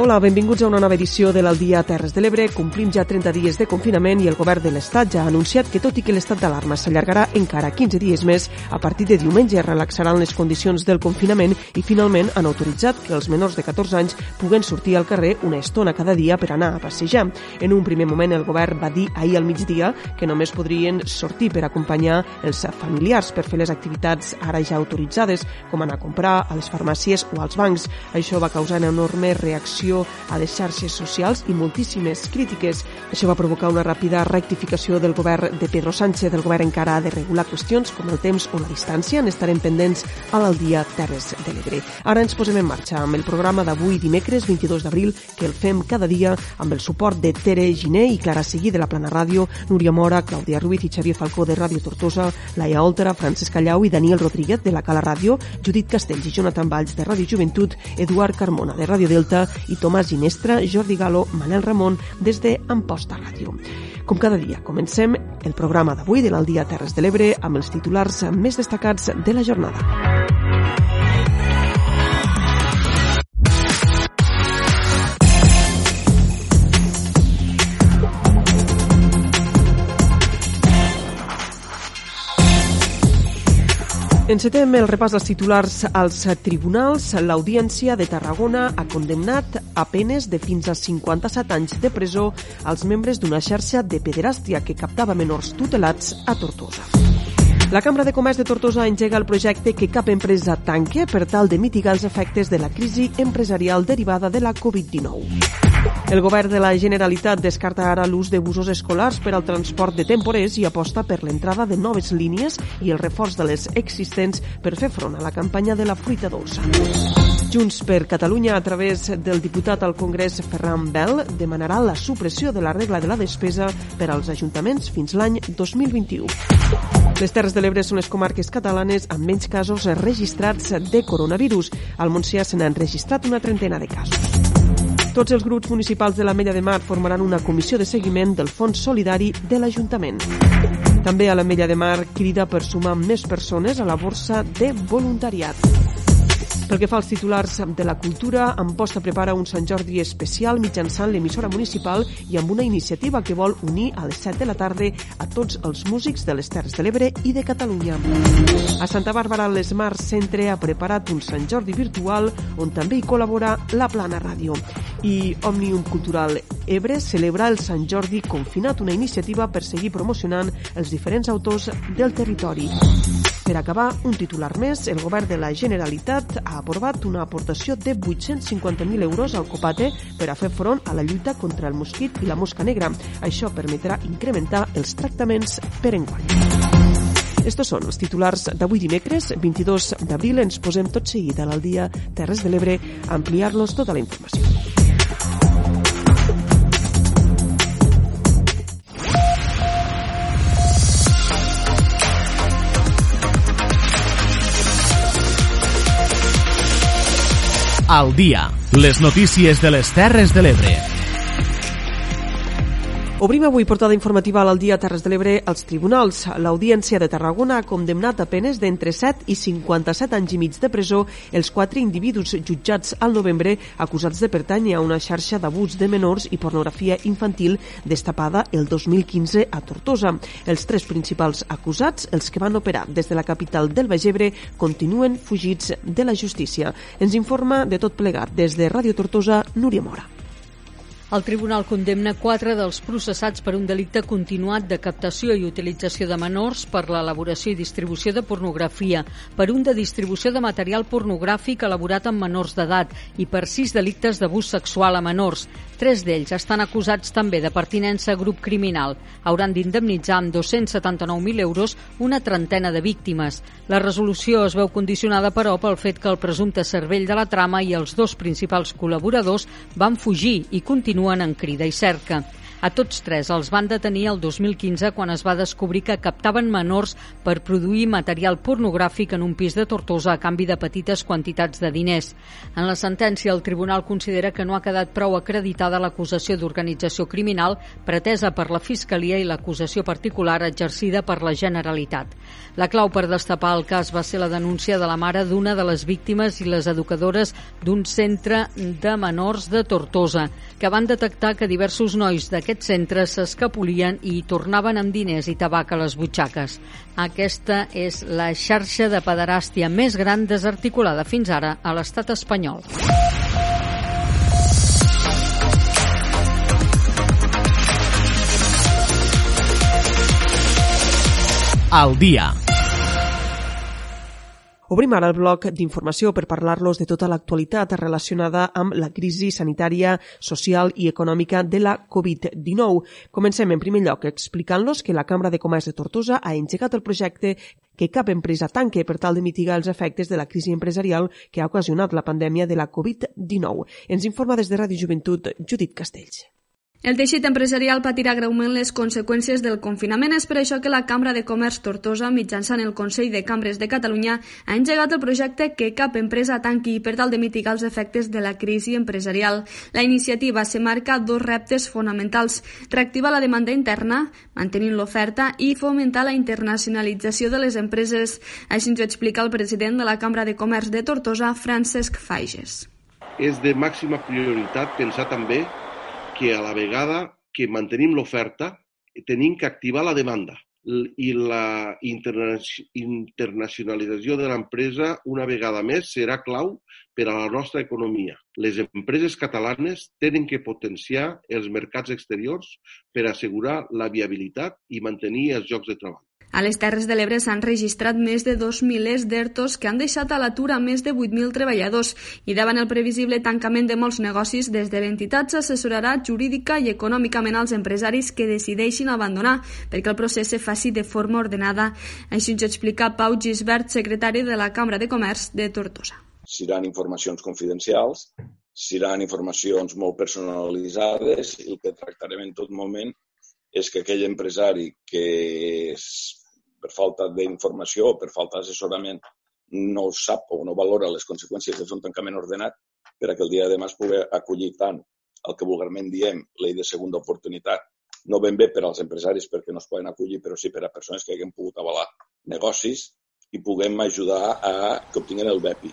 Hola, benvinguts a una nova edició de l'Aldia Terres de l'Ebre. Complim ja 30 dies de confinament i el govern de l'Estat ja ha anunciat que tot i que l'estat d'alarma s'allargarà encara 15 dies més, a partir de diumenge relaxaran les condicions del confinament i finalment han autoritzat que els menors de 14 anys puguen sortir al carrer una estona cada dia per anar a passejar. En un primer moment el govern va dir ahir al migdia que només podrien sortir per acompanyar els familiars per fer les activitats ara ja autoritzades, com anar a comprar a les farmàcies o als bancs. Això va causar una enorme reacció reacció a les xarxes socials i moltíssimes crítiques. Això va provocar una ràpida rectificació del govern de Pedro Sánchez. El govern encara ha de regular qüestions com el temps o la distància. N'estarem pendents a l'Aldia Terres de l'Ebre. Ara ens posem en marxa amb el programa d'avui dimecres 22 d'abril que el fem cada dia amb el suport de Tere Giné i Clara Seguí de la Plana Ràdio, Núria Mora, Clàudia Ruiz i Xavier Falcó de Ràdio Tortosa, Laia Oltera, Francesc Callau i Daniel Rodríguez de la Cala Ràdio, Judit Castells i Jonathan Valls de Ràdio Joventut, Eduard Carmona de Ràdio Delta i Tomàs Ginestra, Jordi Galo, Manel Ramon, des de Amposta Ràdio. Com cada dia, comencem el programa d'avui de l'Aldia Terres de l'Ebre amb els titulars més destacats de la jornada. Encetem el repàs dels titulars als tribunals. L'Audiència de Tarragona ha condemnat a penes de fins a 57 anys de presó als membres d'una xarxa de pederàstia que captava menors tutelats a Tortosa. La Cambra de Comerç de Tortosa engega el projecte que cap empresa tanque per tal de mitigar els efectes de la crisi empresarial derivada de la Covid-19. El govern de la Generalitat descarta ara l'ús de busos escolars per al transport de temporers i aposta per l'entrada de noves línies i el reforç de les existents per fer front a la campanya de la fruita dolça. Junts per Catalunya, a través del diputat al Congrés Ferran Bel, demanarà la supressió de la regla de la despesa per als ajuntaments fins l'any 2021. Les Terres de l'Ebre són les comarques catalanes amb menys casos registrats de coronavirus. Al Montsià se n'han registrat una trentena de casos. Tots els grups municipals de la Mella de Mar formaran una comissió de seguiment del Fons Solidari de l'Ajuntament. També a la Mella de Mar crida per sumar més persones a la borsa de voluntariat. Pel que fa als titulars de la cultura, Amposta prepara un Sant Jordi especial mitjançant l'emissora municipal i amb una iniciativa que vol unir a les 7 de la tarda a tots els músics de les Terres de l'Ebre i de Catalunya. A Santa Bàrbara, l'Esmart Centre ha preparat un Sant Jordi virtual on també hi col·labora la Plana Ràdio. I Òmnium Cultural Ebre celebra el Sant Jordi confinat, una iniciativa per seguir promocionant els diferents autors del territori. Per acabar, un titular més, el govern de la Generalitat ha aprovat una aportació de 850.000 euros al Copate per a fer front a la lluita contra el mosquit i la mosca negra. Això permetrà incrementar els tractaments per enguany. Estos són els titulars d'avui dimecres, 22 d'abril. Ens posem tot seguit a l'Aldia Terres de l'Ebre a ampliar-los tota la informació. Al dia. Les notícies de les Terres de l'Ebre. Obrim avui portada informativa al dia Terres de l'Ebre als tribunals. L'Audiència de Tarragona ha condemnat a penes d'entre 7 i 57 anys i mig de presó els quatre individus jutjats al novembre acusats de pertànyer a una xarxa d'abús de menors i pornografia infantil destapada el 2015 a Tortosa. Els tres principals acusats, els que van operar des de la capital del Bagebre, continuen fugits de la justícia. Ens informa de tot plegat des de Ràdio Tortosa, Núria Mora. El tribunal condemna quatre dels processats per un delicte continuat de captació i utilització de menors per l'elaboració i distribució de pornografia, per un de distribució de material pornogràfic elaborat amb menors d'edat i per sis delictes d'abús sexual a menors. Tres d'ells estan acusats també de pertinença a grup criminal. Hauran d'indemnitzar amb 279.000 euros una trentena de víctimes. La resolució es veu condicionada, però, pel fet que el presumpte cervell de la trama i els dos principals col·laboradors van fugir i continuen en crida i cerca. A tots tres els van detenir el 2015 quan es va descobrir que captaven menors per produir material pornogràfic en un pis de Tortosa a canvi de petites quantitats de diners. En la sentència, el tribunal considera que no ha quedat prou acreditada l'acusació d'organització criminal pretesa per la Fiscalia i l'acusació particular exercida per la Generalitat. La clau per destapar el cas va ser la denúncia de la mare d'una de les víctimes i les educadores d'un centre de menors de Tortosa, que van detectar que diversos nois d'aquest centre s'escapolien i tornaven amb diners i tabac a les butxaques. Aquesta és la xarxa de pederàstia més gran desarticulada fins ara a l'estat espanyol. Al dia. Obrim ara el bloc d'informació per parlar-los de tota l'actualitat relacionada amb la crisi sanitària, social i econòmica de la Covid-19. Comencem en primer lloc explicant-los que la Cambra de Comerç de Tortosa ha engegat el projecte que cap empresa tanque per tal de mitigar els efectes de la crisi empresarial que ha ocasionat la pandèmia de la Covid-19. Ens informa des de Ràdio Joventut Judit Castells. El teixit empresarial patirà greument les conseqüències del confinament. És per això que la Cambra de Comerç Tortosa, mitjançant el Consell de Cambres de Catalunya, ha engegat el projecte que cap empresa tanqui per tal de mitigar els efectes de la crisi empresarial. La iniciativa se marca dos reptes fonamentals. Reactivar la demanda interna, mantenint l'oferta, i fomentar la internacionalització de les empreses. Així ens ho explica el president de la Cambra de Comerç de Tortosa, Francesc Faiges. És de màxima prioritat pensar també que a la vegada que mantenim l'oferta, tenim que activar la demanda i la internacionalització de l'empresa una vegada més serà clau per a la nostra economia. Les empreses catalanes tenen que potenciar els mercats exteriors per assegurar la viabilitat i mantenir els llocs de treball. A les Terres de l'Ebre s'han registrat més de dos milers d'ERTOs que han deixat a l'atur a més de 8.000 treballadors i davant el previsible tancament de molts negocis, des de l'entitat s'assessorarà jurídica i econòmicament als empresaris que decideixin abandonar perquè el procés se faci de forma ordenada. Així ens explica Pau Gisbert, secretari de la Cambra de Comerç de Tortosa. Seran informacions confidencials, seran informacions molt personalitzades i el que tractarem en tot moment és que aquell empresari que per falta d'informació o per falta d'assessorament no sap o no valora les conseqüències de fer un tancament ordenat per a que el dia de demà es pugui acollir tant el que vulgarment diem llei de segunda oportunitat, no ben bé per als empresaris perquè no es poden acollir, però sí per a persones que haguem pogut avalar negocis i puguem ajudar a que obtinguin el BEPI,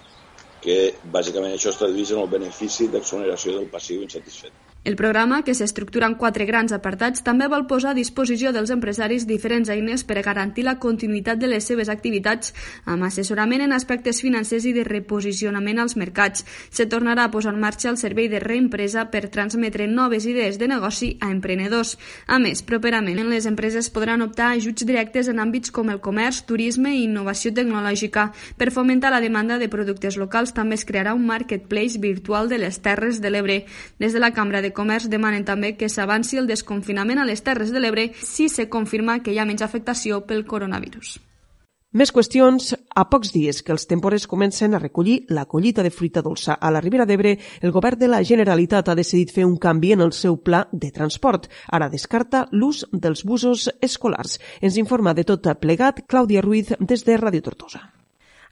que bàsicament això es tradueix en el benefici d'exoneració del passiu insatisfet. El programa, que s'estructura en quatre grans apartats, també vol posar a disposició dels empresaris diferents eines per a garantir la continuïtat de les seves activitats amb assessorament en aspectes financers i de reposicionament als mercats. Se tornarà a posar en marxa el servei de reempresa per transmetre noves idees de negoci a emprenedors. A més, properament les empreses podran optar a ajuts directes en àmbits com el comerç, turisme i innovació tecnològica. Per fomentar la demanda de productes locals també es crearà un marketplace virtual de les Terres de l'Ebre. Des de la Cambra de de Comerç demanen també que s'avanci el desconfinament a les Terres de l'Ebre si se confirma que hi ha menys afectació pel coronavirus. Més qüestions. A pocs dies que els tempores comencen a recollir la collita de fruita dolça a la Ribera d'Ebre, el govern de la Generalitat ha decidit fer un canvi en el seu pla de transport. Ara descarta l'ús dels busos escolars. Ens informa de tot plegat Clàudia Ruiz des de Radio Tortosa.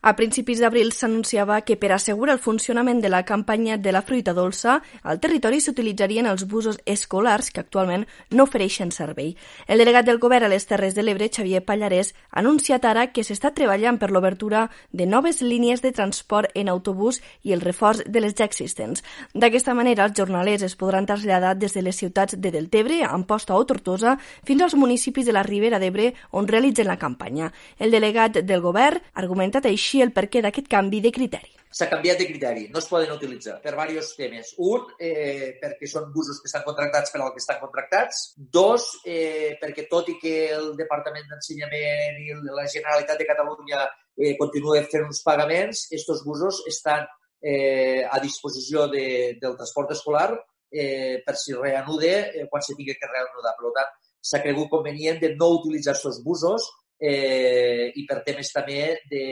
A principis d'abril s'anunciava que per assegurar el funcionament de la campanya de la fruita dolça, al territori s'utilitzarien els busos escolars que actualment no ofereixen servei. El delegat del govern a les Terres de l'Ebre, Xavier Pallarès, ha anunciat ara que s'està treballant per l'obertura de noves línies de transport en autobús i el reforç de les ja existents. D'aquesta manera, els jornalers es podran traslladar des de les ciutats de Deltebre, Amposta o Tortosa fins als municipis de la Ribera d'Ebre on realitzen la campanya. El delegat del govern ha argumentat així així el perquè d'aquest canvi de criteri. S'ha canviat de criteri, no es poden utilitzar per diversos temes. Un, eh, perquè són busos que estan contractats per al que estan contractats. Dos, eh, perquè tot i que el Departament d'Ensenyament i la Generalitat de Catalunya eh, continuen fent uns pagaments, aquests busos estan eh, a disposició de, del transport escolar eh, per si reanude eh, quan tingui que reanudar. Per tant, s'ha cregut convenient de no utilitzar aquests busos eh, i per temes també de,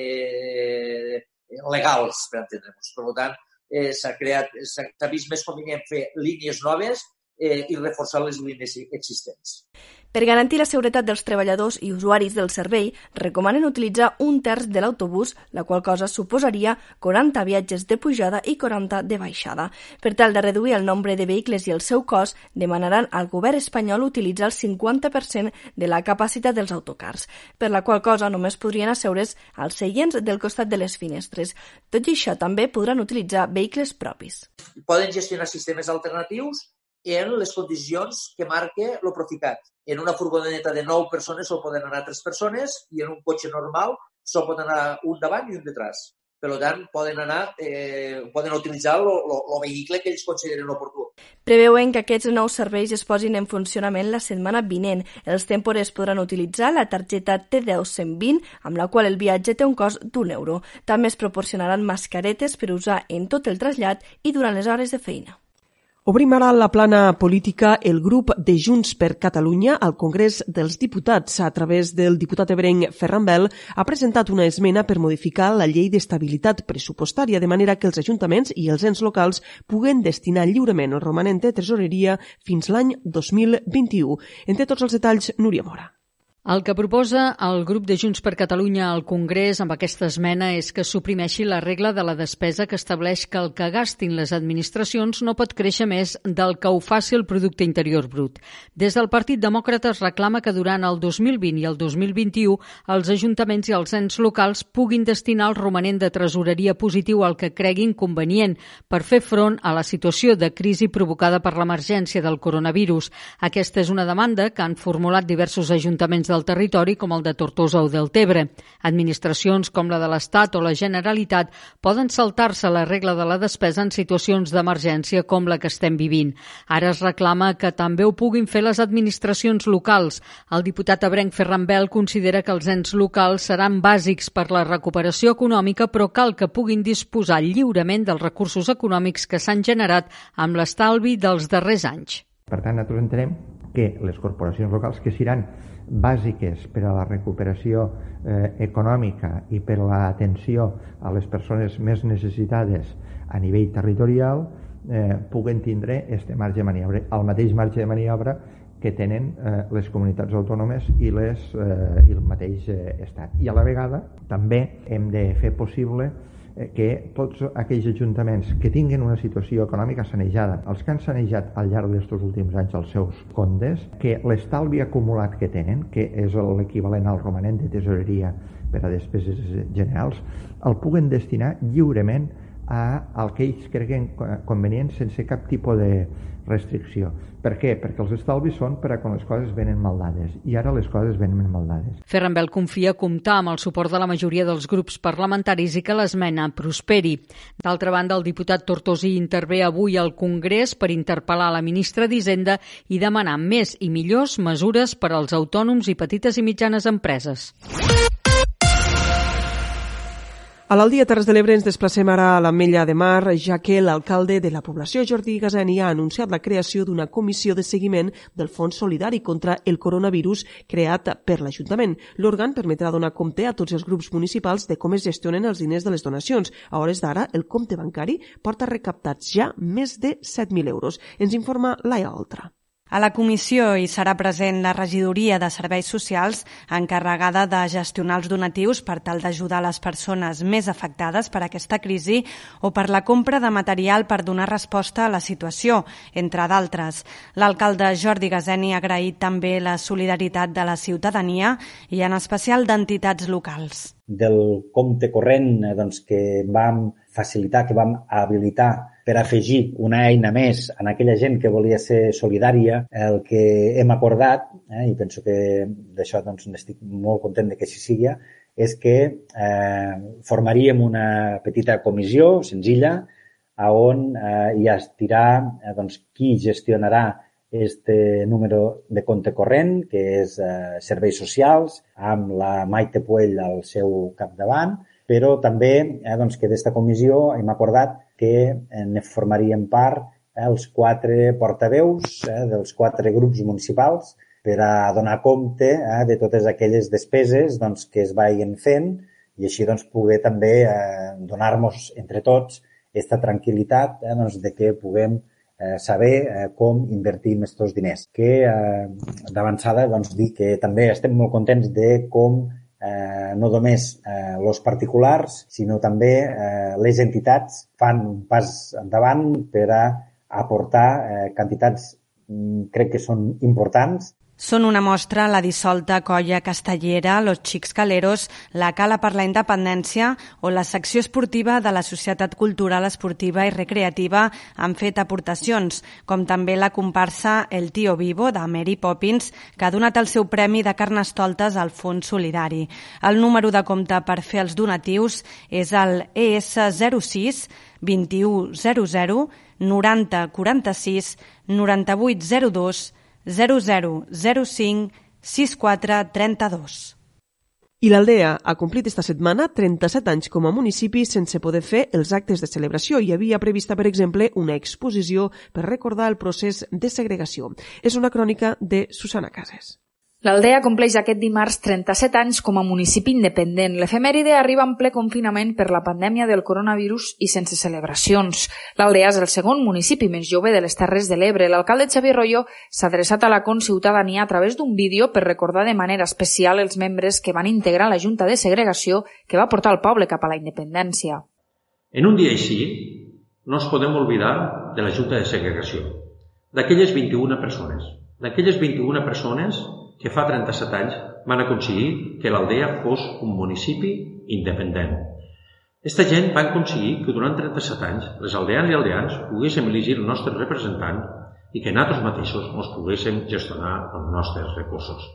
legals, per entendre'ns. Per tant, eh, s'ha creat, s'ha vist més convenient fer línies noves eh, i reforçar les línies existents. Per garantir la seguretat dels treballadors i usuaris del servei, recomanen utilitzar un terç de l'autobús, la qual cosa suposaria 40 viatges de pujada i 40 de baixada. Per tal de reduir el nombre de vehicles i el seu cost, demanaran al govern espanyol utilitzar el 50% de la capacitat dels autocars, per la qual cosa només podrien asseure's als seients del costat de les finestres. Tot i això, també podran utilitzar vehicles propis. Poden gestionar sistemes alternatius en les condicions que marca el Proficat. En una furgoneta de 9 persones sol poden anar 3 persones i en un cotxe normal sol poden anar un davant i un detrás. Per tant, poden anar, eh, poden utilitzar el vehicle que ells consideren oportú. Preveuen que aquests nous serveis es posin en funcionament la setmana vinent. Els tempores podran utilitzar la targeta T10 120, amb la qual el viatge té un cost d'un euro. També es proporcionaran mascaretes per usar en tot el trasllat i durant les hores de feina. Obrim ara la plana política. El grup de Junts per Catalunya al Congrés dels Diputats, a través del diputat ebrenc Ferran Bel, ha presentat una esmena per modificar la llei d'estabilitat pressupostària de manera que els ajuntaments i els ens locals puguen destinar lliurement el romanent de tresoreria fins l'any 2021. Entre tots els detalls, Núria Mora. El que proposa el grup de Junts per Catalunya al Congrés amb aquesta esmena és que suprimeixi la regla de la despesa que estableix que el que gastin les administracions no pot créixer més del que ho faci el producte interior brut. Des del Partit Demòcrata es reclama que durant el 2020 i el 2021 els ajuntaments i els ens locals puguin destinar el romanent de tresoreria positiu al que creguin convenient per fer front a la situació de crisi provocada per l'emergència del coronavirus. Aquesta és una demanda que han formulat diversos ajuntaments del territori com el de Tortosa o del Tebre. Administracions com la de l'Estat o la Generalitat poden saltar-se la regla de la despesa en situacions d'emergència com la que estem vivint. Ara es reclama que també ho puguin fer les administracions locals. El diputat Abrenc Ferran Bel considera que els ens locals seran bàsics per la recuperació econòmica, però cal que puguin disposar lliurement dels recursos econòmics que s'han generat amb l'estalvi dels darrers anys. Per tant, nosaltres entenem que les corporacions locals que seran bàsiques per a la recuperació eh, econòmica i per a l'atenció a les persones més necessitades a nivell territorial eh, puguen tindre este marge de maniobra, el mateix marge de maniobra que tenen eh, les comunitats autònomes i, les, eh, i el mateix eh, estat. I a la vegada també hem de fer possible que tots aquells ajuntaments que tinguin una situació econòmica sanejada, els que han sanejat al llarg d'aquests últims anys els seus comptes, que l'estalvi acumulat que tenen, que és l'equivalent al romanent de tesoreria per a despeses generals, el puguen destinar lliurement a el que ells creguen convenient sense cap tipus de restricció. Per què? Perquè els estalvis són per a quan les coses venen maldades i ara les coses venen maldades. Ferran Bel confia comptar amb el suport de la majoria dels grups parlamentaris i que l'esmena prosperi. D'altra banda, el diputat Tortosi intervé avui al Congrés per interpel·lar la ministra d'Hisenda i demanar més i millors mesures per als autònoms i petites i mitjanes empreses. A l'Aldia Terres de l'Ebre ens desplacem ara a l'Ametlla de Mar, ja que l'alcalde de la població, Jordi Gazani, ha anunciat la creació d'una comissió de seguiment del Fons Solidari contra el coronavirus creat per l'Ajuntament. L'òrgan permetrà donar compte a tots els grups municipals de com es gestionen els diners de les donacions. A hores d'ara, el compte bancari porta recaptats ja més de 7.000 euros. Ens informa Laia Oltra. A la comissió hi serà present la regidoria de serveis socials encarregada de gestionar els donatius per tal d'ajudar les persones més afectades per aquesta crisi o per la compra de material per donar resposta a la situació, entre d'altres. L'alcalde Jordi Gazeni ha agraït també la solidaritat de la ciutadania i en especial d'entitats locals. Del compte corrent eh, doncs, que vam facilitar, que vam habilitar per afegir una eina més en aquella gent que volia ser solidària, el que hem acordat, eh, i penso que d'això doncs, n'estic molt content de que així sigui, és que eh, formaríem una petita comissió senzilla a on eh, hi estirà eh, doncs, qui gestionarà este número de compte corrent, que és eh, serveis socials, amb la Maite Puell al seu capdavant, però també eh, doncs, que d'esta comissió hem acordat que eh, ne formaríem part eh, els quatre portaveus eh, dels quatre grups municipals per a donar compte eh, de totes aquelles despeses doncs, que es vagin fent i així doncs, poder també eh, donar-nos entre tots aquesta tranquil·litat eh, doncs, de que puguem eh, saber eh, com invertir aquests diners. Que eh, d'avançada doncs, dir que també estem molt contents de com eh, no només eh, els particulars, sinó també eh, les entitats fan un pas endavant per a aportar eh, quantitats mm, crec que són importants són una mostra la dissolta Colla Castellera, Los Xics Caleros, la Cala per la Independència o la secció esportiva de la Societat Cultural Esportiva i Recreativa han fet aportacions, com també la comparsa El Tío Vivo de Mary Poppins, que ha donat el seu premi de carnestoltes al Fons Solidari. El número de compte per fer els donatius és el ES06 2100 90 46 9802 0005 6432. I l'Aldea ha complit esta setmana 37 anys com a municipi sense poder fer els actes de celebració. Hi havia prevista, per exemple, una exposició per recordar el procés de segregació. És una crònica de Susana Cases. L'Aldea compleix aquest dimarts 37 anys com a municipi independent. L'efemèride arriba en ple confinament per la pandèmia del coronavirus i sense celebracions. L'Aldea és el segon municipi més jove de les Terres de l'Ebre. L'alcalde Xavier Royo s'ha adreçat a la conciutadania a través d'un vídeo per recordar de manera especial els membres que van integrar la Junta de Segregació que va portar el poble cap a la independència. En un dia així, no ens podem oblidar de la Junta de Segregació, d'aquelles 21 persones. D'aquelles 21 persones que fa 37 anys van aconseguir que l'Aldea fos un municipi independent. Esta gent va aconseguir que durant 37 anys les aldeans i aldeans poguéssim elegir el nostre representant i que nosaltres mateixos ens poguéssim gestionar els nostres recursos.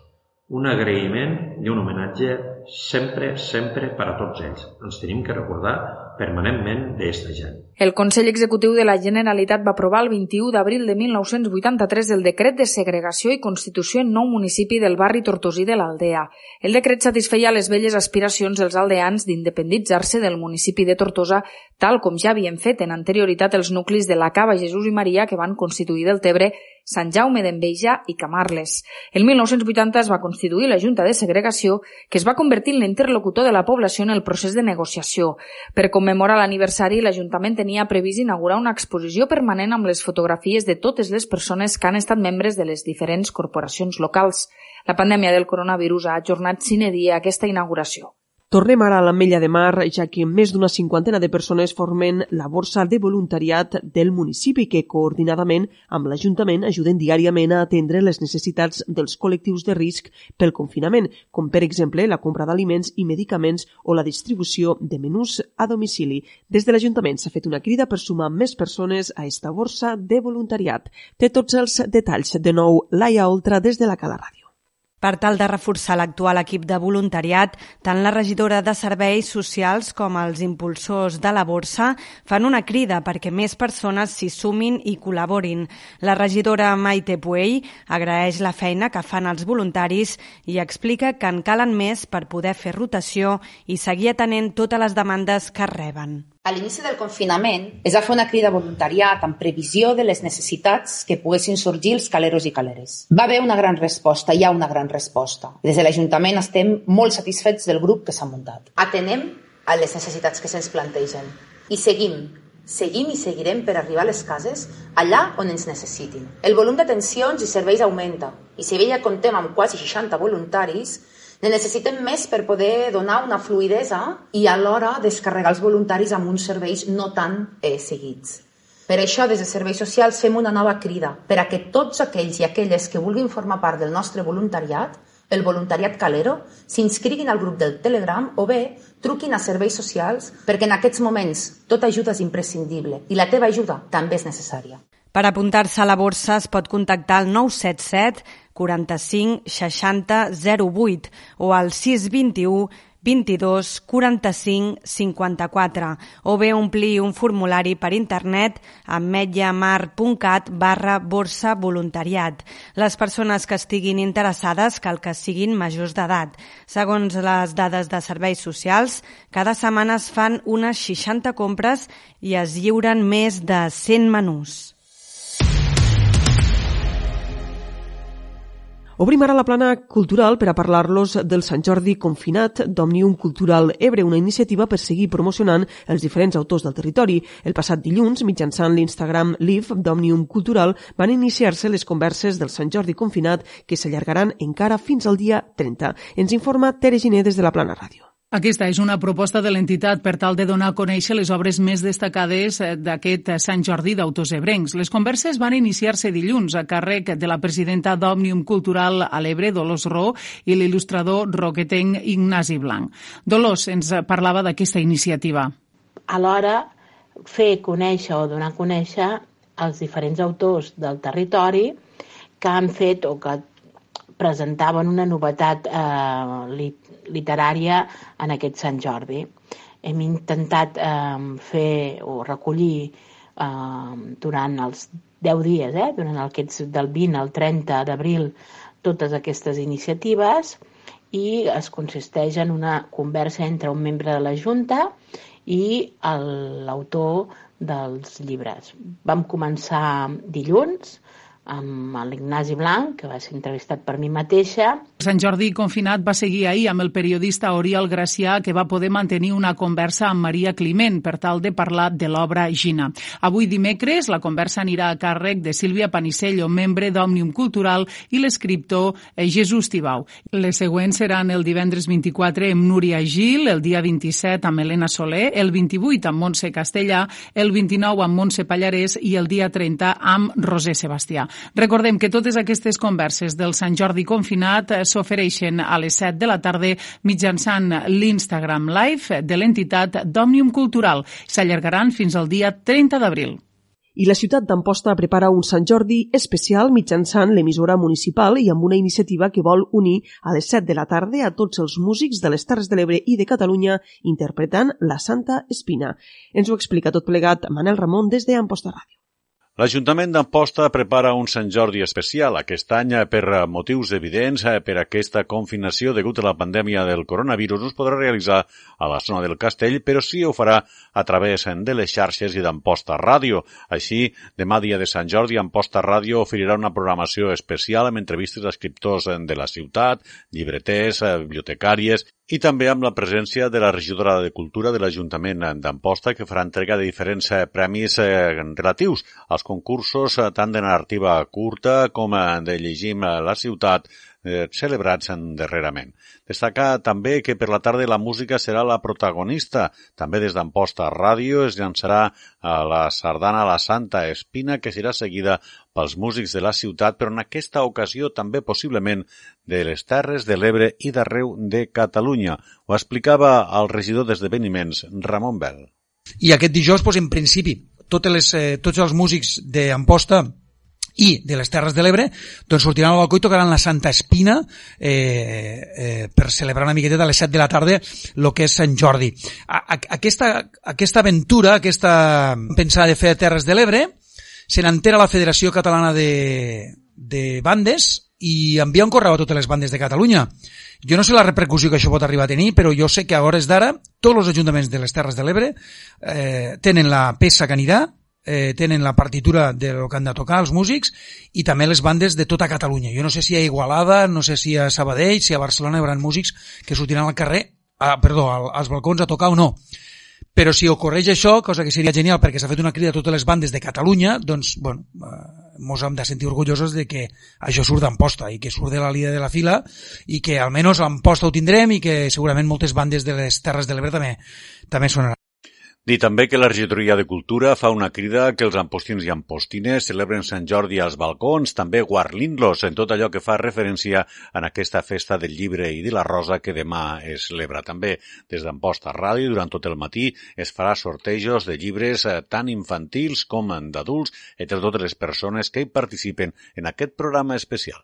Un agraïment i un homenatge sempre, sempre per a tots ells. Ens tenim que recordar permanentment d'esta gent. El Consell Executiu de la Generalitat va aprovar el 21 d'abril de 1983 el decret de segregació i constitució en nou municipi del barri Tortosí de l'Aldea. El decret satisfeia les velles aspiracions dels aldeans d'independitzar-se del municipi de Tortosa, tal com ja havien fet en anterioritat els nuclis de la Cava Jesús i Maria que van constituir del Tebre Sant Jaume d'Enveja i Camarles. El 1980 es va constituir la Junta de Segregació, que es va convertir en l'interlocutor de la població en el procés de negociació. Per commemorar l'aniversari, l'Ajuntament tenia previst inaugurar una exposició permanent amb les fotografies de totes les persones que han estat membres de les diferents corporacions locals. La pandèmia del coronavirus ha ajornat sine dia aquesta inauguració. Tornem ara a l'Ametlla de Mar, ja que més d'una cinquantena de persones formen la borsa de voluntariat del municipi que coordinadament amb l'Ajuntament ajuden diàriament a atendre les necessitats dels col·lectius de risc pel confinament, com per exemple la compra d'aliments i medicaments o la distribució de menús a domicili. Des de l'Ajuntament s'ha fet una crida per sumar més persones a esta borsa de voluntariat. Té tots els detalls de nou Laia Oltra des de la Cala Ràdio. Per tal de reforçar l'actual equip de voluntariat, tant la regidora de Serveis Socials com els impulsors de la borsa fan una crida perquè més persones s'hi sumin i col·laborin. La regidora Maite Puell agraeix la feina que fan els voluntaris i explica que en calen més per poder fer rotació i seguir atenent totes les demandes que reben. A l'inici del confinament es va fer una crida voluntariat en previsió de les necessitats que poguessin sorgir els caleros i caleres. Va haver una gran resposta, hi ha una gran resposta. Des de l'Ajuntament estem molt satisfets del grup que s'ha muntat. Atenem a les necessitats que se'ns plantegen i seguim seguim i seguirem per arribar a les cases allà on ens necessitin. El volum d'atencions i serveis augmenta i si bé ja contem amb quasi 60 voluntaris, ne necessitem més per poder donar una fluidesa i alhora descarregar els voluntaris amb uns serveis no tan eh, seguits. Per això, des de Serveis Socials fem una nova crida per a que tots aquells i aquelles que vulguin formar part del nostre voluntariat, el voluntariat Calero, s'inscriguin al grup del Telegram o bé truquin a Serveis Socials perquè en aquests moments tota ajuda és imprescindible i la teva ajuda també és necessària. Per apuntar-se a la borsa es pot contactar al 977 45 60 08 o al 621 22 45 54 o bé omplir un formulari per internet a mediamar.cat barra borsa voluntariat. Les persones que estiguin interessades cal que siguin majors d'edat. Segons les dades de serveis socials, cada setmana es fan unes 60 compres i es lliuren més de 100 menús. Obrim ara la plana cultural per a parlar-los del Sant Jordi confinat d'Òmnium Cultural Ebre, una iniciativa per seguir promocionant els diferents autors del territori. El passat dilluns, mitjançant l'Instagram Live d'Òmnium Cultural, van iniciar-se les converses del Sant Jordi confinat que s'allargaran encara fins al dia 30. Ens informa Tere Giné des de la Plana Ràdio. Aquesta és una proposta de l'entitat per tal de donar a conèixer les obres més destacades eh, d'aquest Sant Jordi d'autors ebrencs. Les converses van iniciar-se dilluns a càrrec de la presidenta d'Òmnium Cultural a l'Ebre, Dolors Ro, i l'il·lustrador roquetenc Ignasi Blanc. Dolors ens parlava d'aquesta iniciativa. Alhora, fer conèixer o donar a conèixer els diferents autors del territori que han fet o que presentaven una novetat eh, literària en aquest Sant Jordi. Hem intentat eh, fer o recollir eh, durant els 10 dies, eh, durant aquests del 20 al 30 d'abril, totes aquestes iniciatives i es consisteix en una conversa entre un membre de la Junta i l'autor dels llibres. Vam començar dilluns, amb l'Ignasi Blanc, que va ser entrevistat per mi mateixa. Sant Jordi confinat va seguir ahir amb el periodista Oriol Gracià, que va poder mantenir una conversa amb Maria Climent per tal de parlar de l'obra Gina. Avui dimecres la conversa anirà a càrrec de Sílvia Panicello, membre d'Òmnium Cultural, i l'escriptor eh, Jesús Tibau. Les següents seran el divendres 24 amb Núria Gil, el dia 27 amb Helena Soler, el 28 amb Montse Castellà, el 29 amb Montse Pallarès i el dia 30 amb Roser Sebastià. Recordem que totes aquestes converses del Sant Jordi confinat eh, s'ofereixen a les 7 de la tarda mitjançant l'Instagram Live de l'entitat d'Òmnium Cultural. S'allargaran fins al dia 30 d'abril. I la ciutat d'Amposta prepara un Sant Jordi especial mitjançant l'emissora municipal i amb una iniciativa que vol unir a les 7 de la tarda a tots els músics de les Terres de l'Ebre i de Catalunya interpretant la Santa Espina. Ens ho explica tot plegat Manel Ramon des d'Amposta Ràdio. L'Ajuntament d'Amposta prepara un Sant Jordi especial aquest any per motius evidents per aquesta confinació degut a la pandèmia del coronavirus no es podrà realitzar a la zona del castell, però sí ho farà a través de les xarxes i d'Amposta Ràdio. Així, demà dia de Sant Jordi, Amposta Ràdio oferirà una programació especial amb entrevistes a escriptors de la ciutat, llibreters, bibliotecàries i també amb la presència de la regidora de Cultura de l'Ajuntament d'Amposta, que farà entrega de diferents eh, premis eh, relatius als concursos eh, tant de narrativa curta com de Llegim la ciutat, celebrats darrerament. Destacar també que per la tarda la música serà la protagonista. També des d'Amposta Ràdio es llançarà la sardana La Santa Espina, que serà seguida pels músics de la ciutat, però en aquesta ocasió també possiblement de les Terres de l'Ebre i d'arreu de Catalunya. Ho explicava el regidor d'esdeveniments, Ramon Bel. I aquest dijous, doncs, en principi, totes les, eh, tots els músics d'Amposta i de les Terres de l'Ebre doncs sortiran al balcó i tocaran la Santa Espina eh, eh, per celebrar una miqueta a les 7 de la tarda el que és Sant Jordi. A, a, aquesta, aquesta aventura, aquesta pensada de fer a Terres de l'Ebre se n'entera la Federació Catalana de, de Bandes i envia un correu a totes les bandes de Catalunya. Jo no sé la repercussió que això pot arribar a tenir, però jo sé que a hores d'ara tots els ajuntaments de les Terres de l'Ebre eh, tenen la peça que anirà eh, tenen la partitura de lo que han de tocar els músics i també les bandes de tota Catalunya. Jo no sé si a Igualada, no sé si a Sabadell, si a Barcelona hi haurà músics que sortiran al carrer, a, perdó, als balcons a tocar o no. Però si ocorreix això, cosa que seria genial perquè s'ha fet una crida a totes les bandes de Catalunya, doncs, bueno, eh, mos hem de sentir orgullosos de que això surt d'Amposta i que surt de la línia de la fila i que almenys l'Amposta ho tindrem i que segurament moltes bandes de les Terres de l'Ebre també, també sonaran. Dir també que la regidoria de Cultura fa una crida que els ampostins i ampostines celebren Sant Jordi als balcons, també guarlint-los en tot allò que fa referència en aquesta festa del llibre i de la rosa que demà es celebra. També des d'Amposta Ràdio durant tot el matí es farà sortejos de llibres eh, tant infantils com d'adults entre totes les persones que hi participen en aquest programa especial.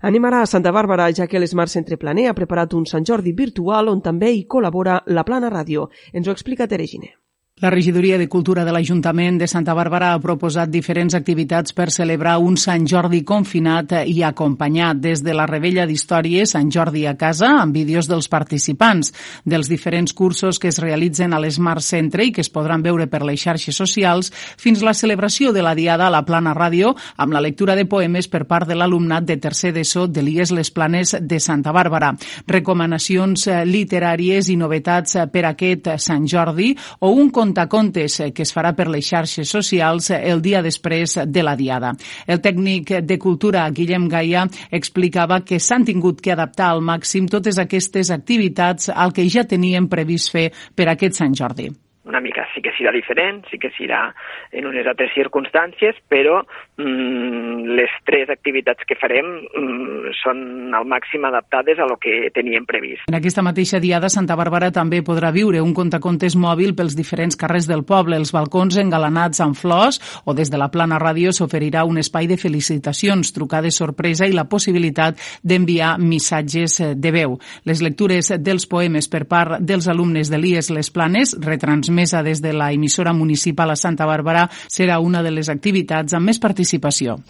Anem ara a Santa Bàrbara, ja que l'Esmar Centre Planer ha preparat un Sant Jordi virtual on també hi col·labora la Plana Ràdio. Ens ho explica Tere Giner. La regidoria de Cultura de l'Ajuntament de Santa Bàrbara ha proposat diferents activitats per celebrar un Sant Jordi confinat i acompanyat des de la Rebella d'Històries Sant Jordi a casa amb vídeos dels participants, dels diferents cursos que es realitzen a l'Smart Centre i que es podran veure per les xarxes socials, fins la celebració de la Diada a la Plana Ràdio amb la lectura de poemes per part de l'alumnat de tercer d'ESO de l'IES Les Planes de Santa Bàrbara. Recomanacions eh, literàries i novetats eh, per aquest Sant Jordi o un contacontes que es farà per les xarxes socials el dia després de la Diada. El tècnic de Cultura, Guillem Gaia, explicava que s'han tingut que adaptar al màxim totes aquestes activitats al que ja tenien previst fer per aquest Sant Jordi una mica sí que serà diferent, sí que serà en unes altres circumstàncies, però mm, les tres activitats que farem mm, són al màxim adaptades a lo que teníem previst. En aquesta mateixa diada, Santa Bàrbara també podrà viure un contacontes mòbil pels diferents carrers del poble, els balcons engalanats amb flors o des de la plana ràdio s'oferirà un espai de felicitacions, trucades sorpresa i la possibilitat d'enviar missatges de veu. Les lectures dels poemes per part dels alumnes de l'IES Les Planes retransmeten transmesa des de la emissora municipal a Santa Bàrbara serà una de les activitats amb més participació.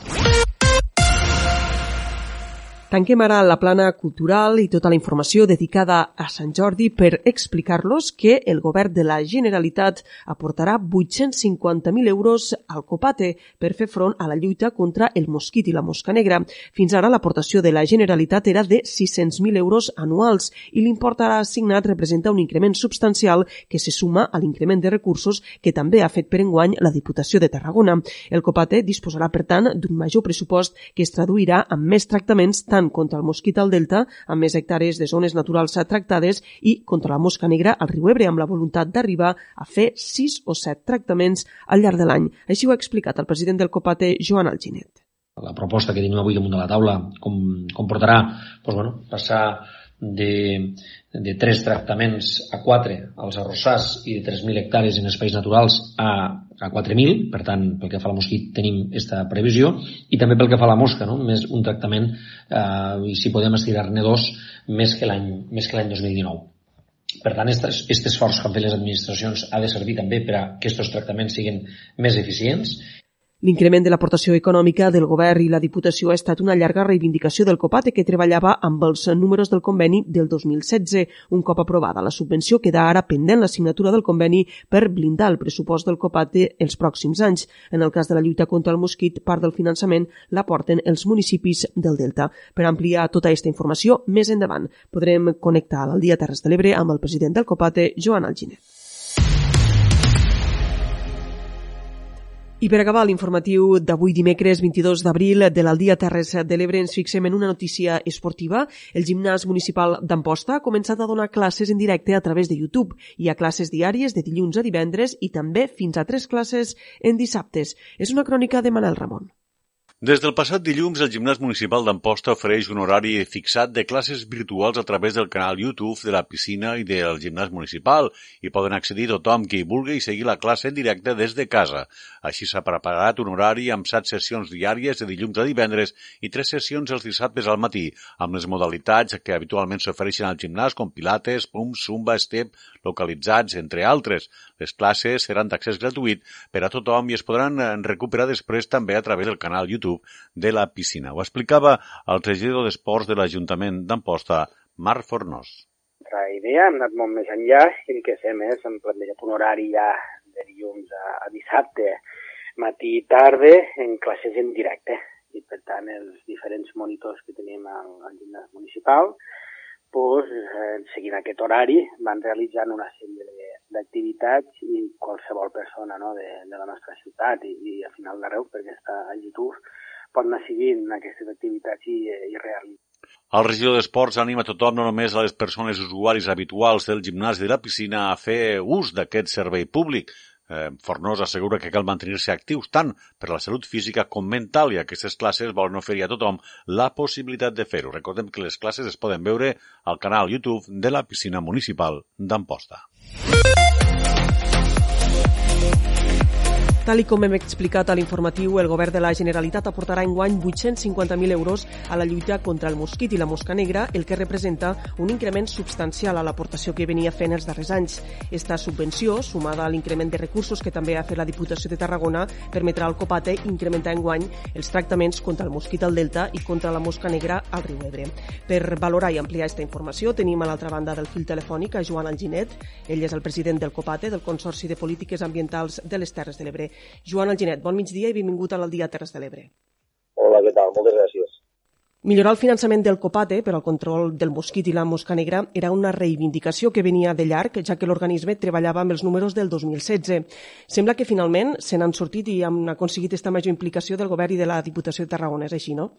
Tanquem ara la plana cultural i tota la informació dedicada a Sant Jordi per explicar-los que el govern de la Generalitat aportarà 850.000 euros al Copate per fer front a la lluita contra el mosquit i la mosca negra. Fins ara l'aportació de la Generalitat era de 600.000 euros anuals i l'import ara assignat representa un increment substancial que se suma a l'increment de recursos que també ha fet per enguany la Diputació de Tarragona. El Copate disposarà, per tant, d'un major pressupost que es traduirà en més tractaments tant tant contra el mosquit al Delta, amb més hectàrees de zones naturals tractades, i contra la mosca negra al riu Ebre, amb la voluntat d'arribar a fer 6 o 7 tractaments al llarg de l'any. Així ho ha explicat el president del Copate, Joan Alginet. La proposta que tenim avui damunt de la taula com, comportarà doncs, bueno, passar de, de 3 tractaments a 4 als arrossars i de 3.000 hectàrees en espais naturals a, a 4.000, per tant, pel que fa a la mosquit tenim aquesta previsió, i també pel que fa a la mosca, no? més un tractament, eh, i si podem estirar-ne dos, més que l'any 2019. Per tant, aquest esforç que han fet les administracions ha de servir també per a que aquests tractaments siguin més eficients L'increment de l'aportació econòmica del govern i la Diputació ha estat una llarga reivindicació del COPATE que treballava amb els números del conveni del 2016. Un cop aprovada la subvenció, queda ara pendent la signatura del conveni per blindar el pressupost del COPATE els pròxims anys. En el cas de la lluita contra el mosquit, part del finançament l'aporten els municipis del Delta. Per ampliar tota aquesta informació, més endavant podrem connectar al Dia Terres de l'Ebre amb el president del COPATE, Joan Alginet. I per acabar l'informatiu d'avui dimecres 22 d'abril de l'Aldia Terres de l'Ebre ens fixem en una notícia esportiva. El gimnàs municipal d'Amposta ha començat a donar classes en directe a través de YouTube. Hi ha classes diàries de dilluns a divendres i també fins a tres classes en dissabtes. És una crònica de Manel Ramon. Des del passat dilluns, el gimnàs municipal d'Amposta ofereix un horari fixat de classes virtuals a través del canal YouTube de la piscina i del gimnàs municipal i poden accedir tothom qui vulgui i seguir la classe en directe des de casa. Així s'ha preparat un horari amb set sessions diàries de dilluns a divendres i tres sessions els dissabtes al matí, amb les modalitats que habitualment s'ofereixen al gimnàs com pilates, pum, zumba, step, localitzats, entre altres. Les classes seran d'accés gratuït per a tothom i es podran recuperar després també a través del canal YouTube YouTube de la piscina. Ho explicava el regidor d'Esports de l'Ajuntament d'Amposta, Marc Fornós. La idea hem anat molt més enllà i el que fem és, hem plantejat un horari ja de dilluns a, a dissabte, matí i tarda, en classes en directe. I per tant, els diferents monitors que tenim al, al gimnàs municipal, pues, eh, seguint aquest horari, van realitzant una sèrie d'activitats i qualsevol persona no, de, de la nostra ciutat i, i al final d'arreu, perquè està a YouTube, pot anar seguint aquestes activitats i, i realitzar. El regidor d'Esports anima tothom, no només a les persones usuaris habituals del gimnàs i de la piscina, a fer ús d'aquest servei públic. Eh, Fornós assegura que cal mantenir-se actius tant per la salut física com mental i aquestes classes volen oferir a tothom la possibilitat de fer-ho. Recordem que les classes es poden veure al canal YouTube de la piscina municipal d'Amposta. Tal com hem explicat a l'informatiu, el govern de la Generalitat aportarà enguany 850.000 euros a la lluita contra el mosquit i la mosca negra, el que representa un increment substancial a l'aportació que venia fent els darrers anys. Esta subvenció, sumada a l'increment de recursos que també ha fet la Diputació de Tarragona, permetrà al Copate incrementar enguany els tractaments contra el mosquit al Delta i contra la mosca negra al riu Ebre. Per valorar i ampliar aquesta informació, tenim a l'altra banda del fil telefònic a Joan Alginet. Ell és el president del Copate, del Consorci de Polítiques Ambientals de les Terres de l'Ebre. Joan Alginet, bon migdia i benvingut a l'Aldia Terres de l'Ebre. Hola, què tal? Moltes gràcies. Millorar el finançament del COPATE per al control del mosquit i la mosca negra era una reivindicació que venia de llarg, ja que l'organisme treballava amb els números del 2016. Sembla que finalment se n'han sortit i han aconseguit aquesta major implicació del govern i de la Diputació de Tarragona, és així, no?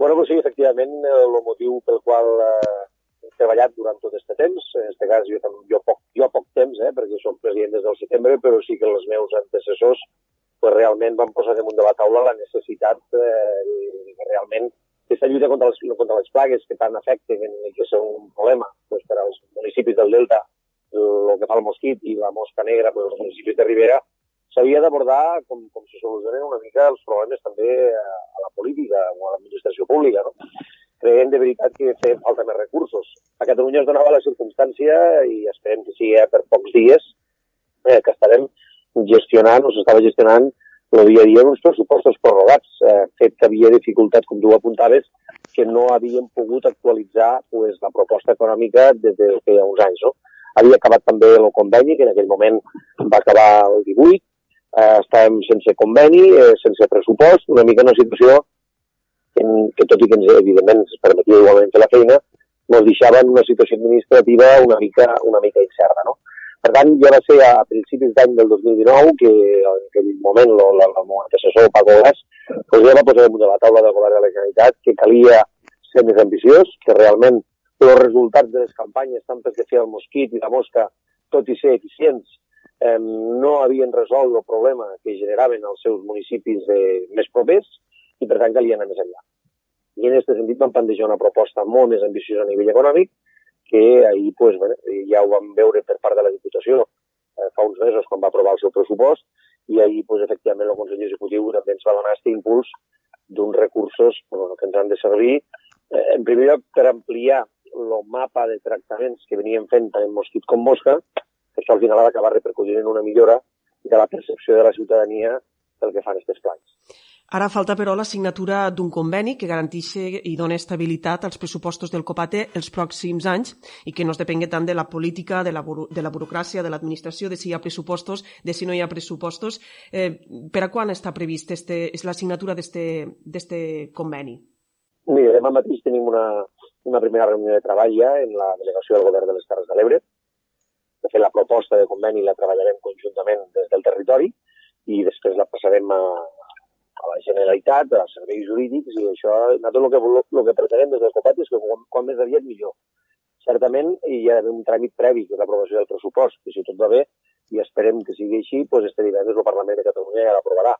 Bueno, pues sí, efectivament, el motiu pel qual eh, treballat durant tot aquest temps, en aquest cas jo, jo, poc, jo poc temps, eh, perquè som president des del setembre, però sí que els meus antecessors pues, realment van posar damunt de la taula la necessitat eh, realment aquesta lluita contra les, contra les plagues que tant afecten i que són un problema pues, per als municipis del Delta, el que fa el mosquit i la mosca negra, pues, els municipis de Ribera, s'havia d'abordar com, com se solucionen una mica els problemes també a, a la política o a l'administració pública. No? Creiem de veritat que feien falta més recursos. A Catalunya es donava la circumstància i esperem que sigui per pocs dies eh, que estarem gestionant o s'estava gestionant el dia a dia uns pressupostos prorrogats, eh, fet que havia dificultats, com tu apuntaves, que no havien pogut actualitzar pues, la proposta econòmica des de feia uns anys. No? Havia acabat també el conveni, que en aquell moment va acabar el 18, eh, estàvem sense conveni, eh, sense pressupost, una mica una situació que, tot i que ens, evidentment ens permetia igualment fer la feina, ens deixava en una situació administrativa una mica, una mica incerta. No? Per tant, ja va ser a principis d'any del 2019 que en aquell moment el, el, el assessor Paco Gas pues ja va posar damunt de la taula del govern de la Generalitat que calia ser més ambiciós, que realment els resultats de les campanyes, tant pel que feia el mosquit i la mosca, tot i ser eficients, eh, no havien resolt el problema que generaven els seus municipis eh, més propers i, per tant, calia anar més enllà. I en aquest sentit vam plantejar una proposta molt més ambiciosa a nivell econòmic, que ahir pues, bueno, ja ho vam veure per part de la Diputació eh, fa uns mesos quan va aprovar el seu pressupost i ahir pues, efectivament el Consell Executiu també ens va donar aquest impuls d'uns recursos bueno, que ens han de servir eh, en primer lloc per ampliar el mapa de tractaments que veníem fent tant en mosquit com mosca, que això al final ha d'acabar repercutint en una millora de la percepció de la ciutadania pel que fan aquests plans. Ara falta, però, la signatura d'un conveni que garanteixi i doni estabilitat als pressupostos del COPATE els pròxims anys i que no es depengui tant de la política, de la, de la burocràcia, de l'administració, de si hi ha pressupostos, de si no hi ha pressupostos. Eh, per a quan està previst este, és la signatura d'aquest conveni? Mira, demà mateix tenim una, una primera reunió de treball ja en la delegació del govern de les Terres de l'Ebre. De fet, la proposta de conveni la treballarem conjuntament des del territori i després la passarem a, a la Generalitat, als serveis jurídics, i això, nosaltres el que, el que pretenem des del COPAT és que quan, quan més aviat millor. Certament hi ha un tràmit previ, que és l'aprovació del pressupost, que si tot va bé, i esperem que sigui així, doncs este divendres el Parlament de Catalunya ja l'aprovarà.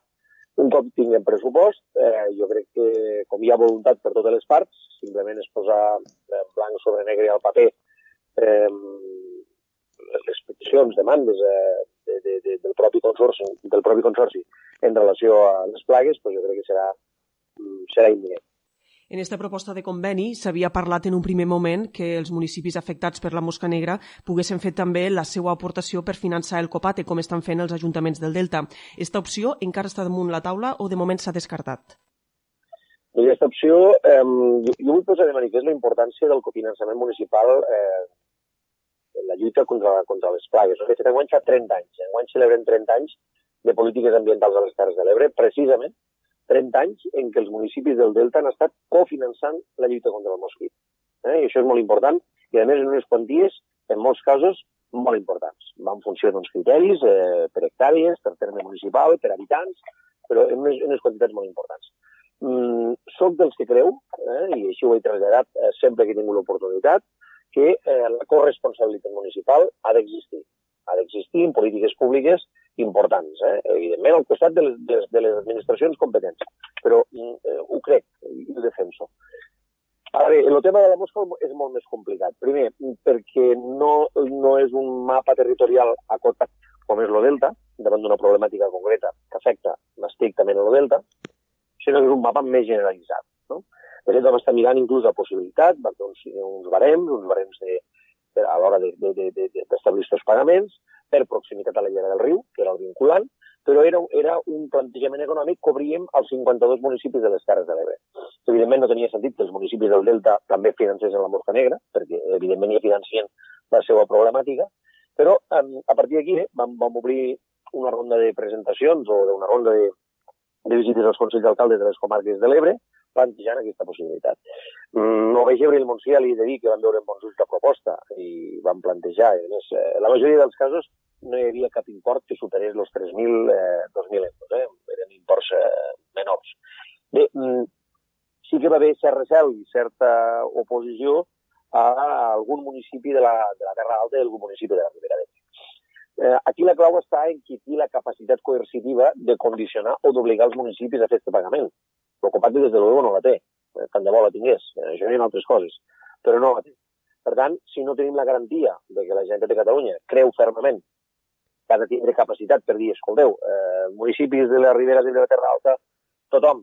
Un cop tinguem pressupost, eh, jo crec que com hi ha voluntat per totes les parts, simplement és posar blanc sobre negre al paper eh, les peticions, demandes eh, de, de, de, del propi consorci, del propi consorci en relació a les plagues, doncs jo crec que serà, mm, serà imminent. En aquesta proposta de conveni s'havia parlat en un primer moment que els municipis afectats per la mosca negra poguessin fer també la seva aportació per finançar el copate, com estan fent els ajuntaments del Delta. Aquesta opció encara està damunt la taula o de moment s'ha descartat? Aquesta opció, eh, jo, jo vull posar de manifest la importància del cofinançament municipal eh, la lluita contra, contra les plagues. De fet, enguany fa 30 anys. Enguany celebrem 30 anys de polítiques ambientals a les Terres de l'Ebre, precisament 30 anys en què els municipis del Delta han estat cofinançant la lluita contra el mosquit. Eh? I això és molt important i, a més, en unes quanties, en molts casos, molt importants. Va en funció d'uns criteris eh, per hectàrees, per terme municipal, per habitants, però en unes, en unes quantitats molt importants. Mm, soc dels que creu, eh, i així ho he traslladat eh, sempre que he tingut l'oportunitat, que eh, la corresponsabilitat municipal ha d'existir. Ha d'existir en polítiques públiques importants, eh? evidentment al costat de les, de, de les administracions competents, però mm, eh, ho crec i ho defenso. Ara bé, el tema de la mosca és molt més complicat. Primer, perquè no, no és un mapa territorial acotat com és lo Delta, davant d'una problemàtica concreta que afecta estrictament el delta, sinó que és un mapa més generalitzat. No? De fet, vam estar mirant inclús la possibilitat de uns, uns barems, uns barems de, de, a l'hora d'establir de, de, aquests pagaments per proximitat a la llera del riu, que era el vinculant, però era, era un plantejament econòmic que obríem als 52 municipis de les Terres de l'Ebre. Evidentment no tenia sentit que els municipis del Delta també financessin la Mosca Negra, perquè evidentment ja financien la seva problemàtica, però a partir d'aquí eh, vam, vam obrir una ronda de presentacions o una ronda de, de visites als Consells d'Alcaldes de les comarques de l'Ebre, plantejant aquesta possibilitat. Mm, no vaig veure el Montsià i de dir que van veure en bons ulls la proposta i van plantejar. A més, eh, la majoria dels casos no hi havia cap import que superés els 3.000, eh, 2.000 euros. Eh? Eren imports eh, menors. Bé, mm, sí que va haver cert recel i certa oposició a algun municipi de la, de la Terra Alta i algun municipi de la Ribera d'Ebre. Eh, aquí la clau està en qui té la capacitat coercitiva de condicionar o d'obligar els municipis a fer aquest pagament. Compacte, des de luego, no la té. Eh, tant de bo la tingués. Eh, això hi ha altres coses. Però no la té. Per tant, si no tenim la garantia de que la Generalitat de Catalunya creu fermament que ha de tindre capacitat per dir, escolteu, eh, municipis de la Ribera de la Terra Alta, tothom,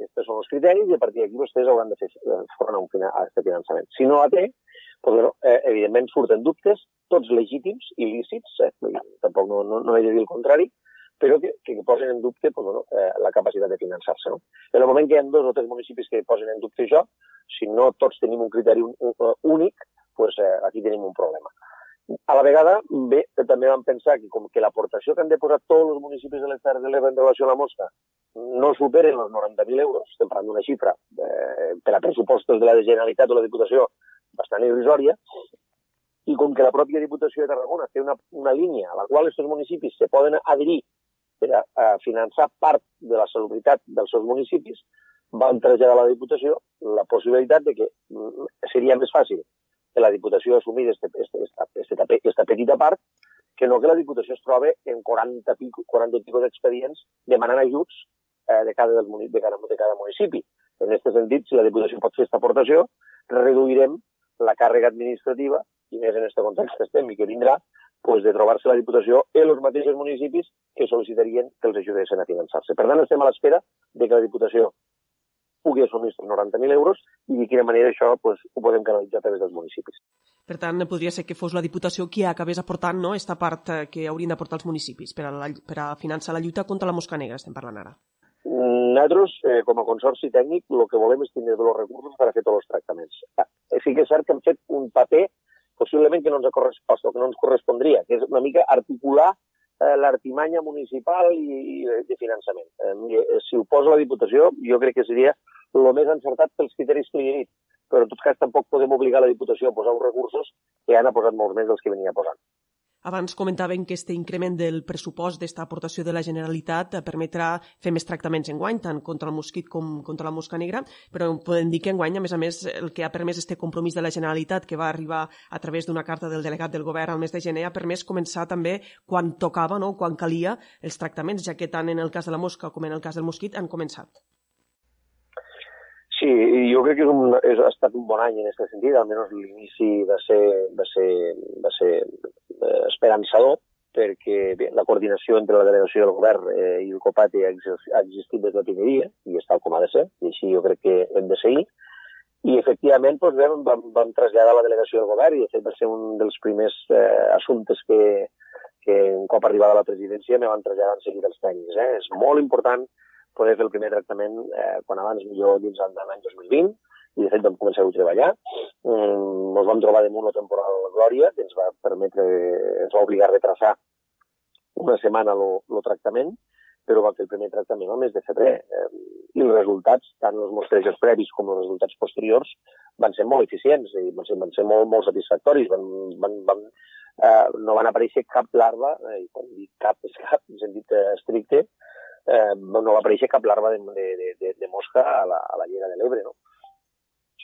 aquests són els criteris i a partir d'aquí vostès hauran de fer front a, un a aquest finançament. Si no la té, doncs, bueno, eh, evidentment surten dubtes, tots legítims i lícits, eh, tampoc no, no, no he de dir el contrari, però que, que posen en dubte pues, bueno, eh, la capacitat de finançar-se. No? En el moment que hi ha dos o tres municipis que posen en dubte això, si no tots tenim un criteri un, un, únic, pues, eh, aquí tenim un problema. A la vegada, bé, també vam pensar que com que l'aportació que han de posar tots els municipis de les Terres de l'Ebre en relació a la mosca no superen els 90.000 euros, estem parlant d'una xifra eh, per a pressupostos de la Generalitat o la Diputació bastant irrisòria, i com que la pròpia Diputació de Tarragona té una, una línia a la qual aquests municipis se poden adherir per a, a finançar part de la salubritat dels seus municipis, van traslladar a la Diputació la possibilitat de que mm, seria més fàcil que la Diputació assumís esta, esta, esta, esta petita part que no que la Diputació es troba en 40 pico, 40 i pico d'expedients demanant ajuts eh, de, cada, de, cada, de cada municipi. En aquest sentit, si la Diputació pot fer aquesta aportació, reduirem la càrrega administrativa, i més en aquest context que estem i que vindrà, pues, de trobar-se la Diputació en els mateixos municipis que sol·licitarien que els ajudessin a finançar-se. Per tant, estem a l'espera de que la Diputació pugui assumir els 90.000 euros i de quina manera això pues, ho podem canalitzar a través dels municipis. Per tant, podria ser que fos la Diputació qui acabés aportant no, aquesta part eh, que haurien d'aportar els municipis per a, la, per a finançar la lluita contra la mosca negra, estem parlant ara. Nosaltres, eh, com a consorci tècnic, el que volem és tenir els recursos per a fer tots els tractaments. Ah, sí que és cert que hem fet un paper possiblement que no ens ha correspost que no ens correspondria, que és una mica articular eh, l'artimanya municipal i, de finançament. Eh, si ho posa la Diputació, jo crec que seria el més encertat pels criteris que li he dit, però en tot cas tampoc podem obligar la Diputació a posar uns recursos que han posat molts més dels que venia posant. Abans comentaven que este increment del pressupost d'esta aportació de la Generalitat permetrà fer més tractaments en guany, tant contra el mosquit com contra la mosca negra, però podem dir que en guany, a més a més, el que ha permès este compromís de la Generalitat, que va arribar a través d'una carta del delegat del govern al mes de gener, ha permès començar també quan tocava, no? quan calia, els tractaments, ja que tant en el cas de la mosca com en el cas del mosquit han començat. Sí, jo crec que és un, és, ha estat un bon any en aquest sentit, almenys l'inici va ser, va ser, va ser eh, esperançador, perquè bé, la coordinació entre la delegació del govern eh, i el COPATE ha, ha existit des del primer dia, i és tal com ha de ser, i així jo crec que hem de seguir. I efectivament doncs, bé, vam, vam traslladar la delegació del govern i de fet va ser un dels primers eh, assumptes que, que un cop arribada a la presidència me van traslladar en seguida els tècnics. Eh? És molt important poder fer el primer tractament eh, quan abans millor dins l'any 2020 i de fet vam començar a treballar. Mm, ens vam trobar damunt la temporal Glòria, que ens va permetre, ens va obligar a retrasar una setmana el tractament, però va fer el primer tractament al mes de febrer. Eh, I els resultats, tant els mostrejos previs com els resultats posteriors, van ser molt eficients i van ser, van ser molt, molt satisfactoris. Van, van, van, eh, no van aparèixer cap larva, eh, i quan dic cap és cap, en sentit eh, estricte, eh, no va aparèixer cap larva de, de, de, de mosca a la, a la llera de l'Ebre, no?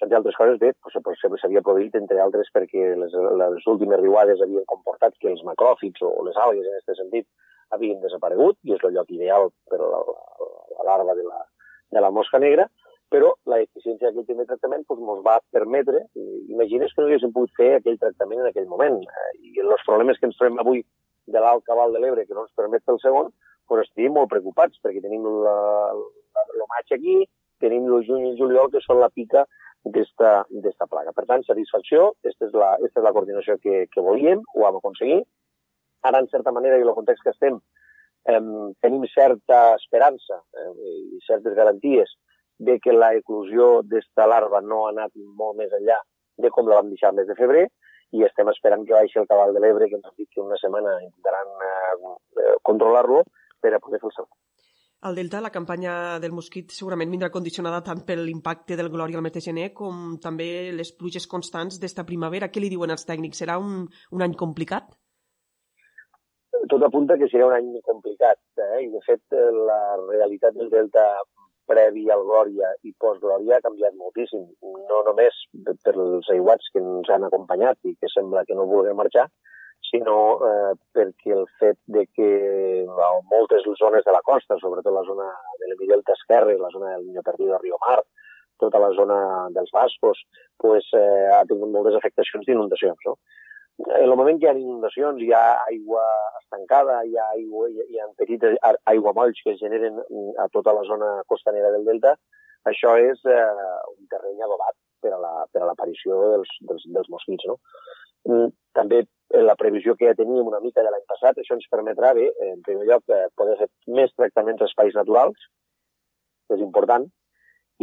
Entre altres coses, bé, pues, s'havia produït, entre altres, perquè les, les últimes riuades havien comportat que els macròfits o les algues, en aquest sentit, havien desaparegut, i és el lloc ideal per a la, la, la larva de la, de la mosca negra, però la eficiència d'aquell primer tractament doncs, va permetre, imagines que no haguéssim pogut fer aquell tractament en aquell moment, eh, i els problemes que ens trobem avui de l'alt cabal de l'Ebre que no ens permet el segon, però estem molt preocupats perquè tenim la, la, el maig aquí, tenim el juny i el juliol que són la pica d'esta plaga. Per tant, satisfacció, aquesta és la, és la coordinació que, que volíem, ho vam aconseguir. Ara, en certa manera, i el context que estem, eh, tenim certa esperança eh, i certes garanties de que la eclusió d'esta larva no ha anat molt més enllà de com la vam deixar mes de febrer i estem esperant que baixi el cabal de l'Ebre, que ens han dit que una setmana intentaran eh, eh controlar-lo per a poder fer el segon. Al Delta, la campanya del mosquit segurament vindrà condicionada tant per l'impacte del Glòria al mes de gener com també les pluges constants d'esta primavera. Què li diuen els tècnics? Serà un, un any complicat? Tot apunta que serà un any complicat. Eh? I, de fet, la realitat del Delta previ al Glòria i post-Glòria ha canviat moltíssim. No només per els aiguats que ens han acompanyat i que sembla que no vulguin marxar, sinó eh, perquè el fet de que a moltes zones de la costa, sobretot la zona de l'Emidelta Esquerre, la zona del Niño Perdido a Rio Mar, tota la zona dels Bascos, pues, eh, ha tingut moltes afectacions d'inundacions. No? En el moment que hi ha inundacions, hi ha aigua estancada, hi ha, aigua, hi ha petites aiguamolls que es generen a tota la zona costanera del delta, això és eh, un terreny adobat per a l'aparició la, dels, dels, dels mosquits. No? Mm, també en la previsió que ja teníem una mica de l'any passat, això ens permetrà, bé, en primer lloc, eh, poder fer més tractaments a espais naturals, que és important,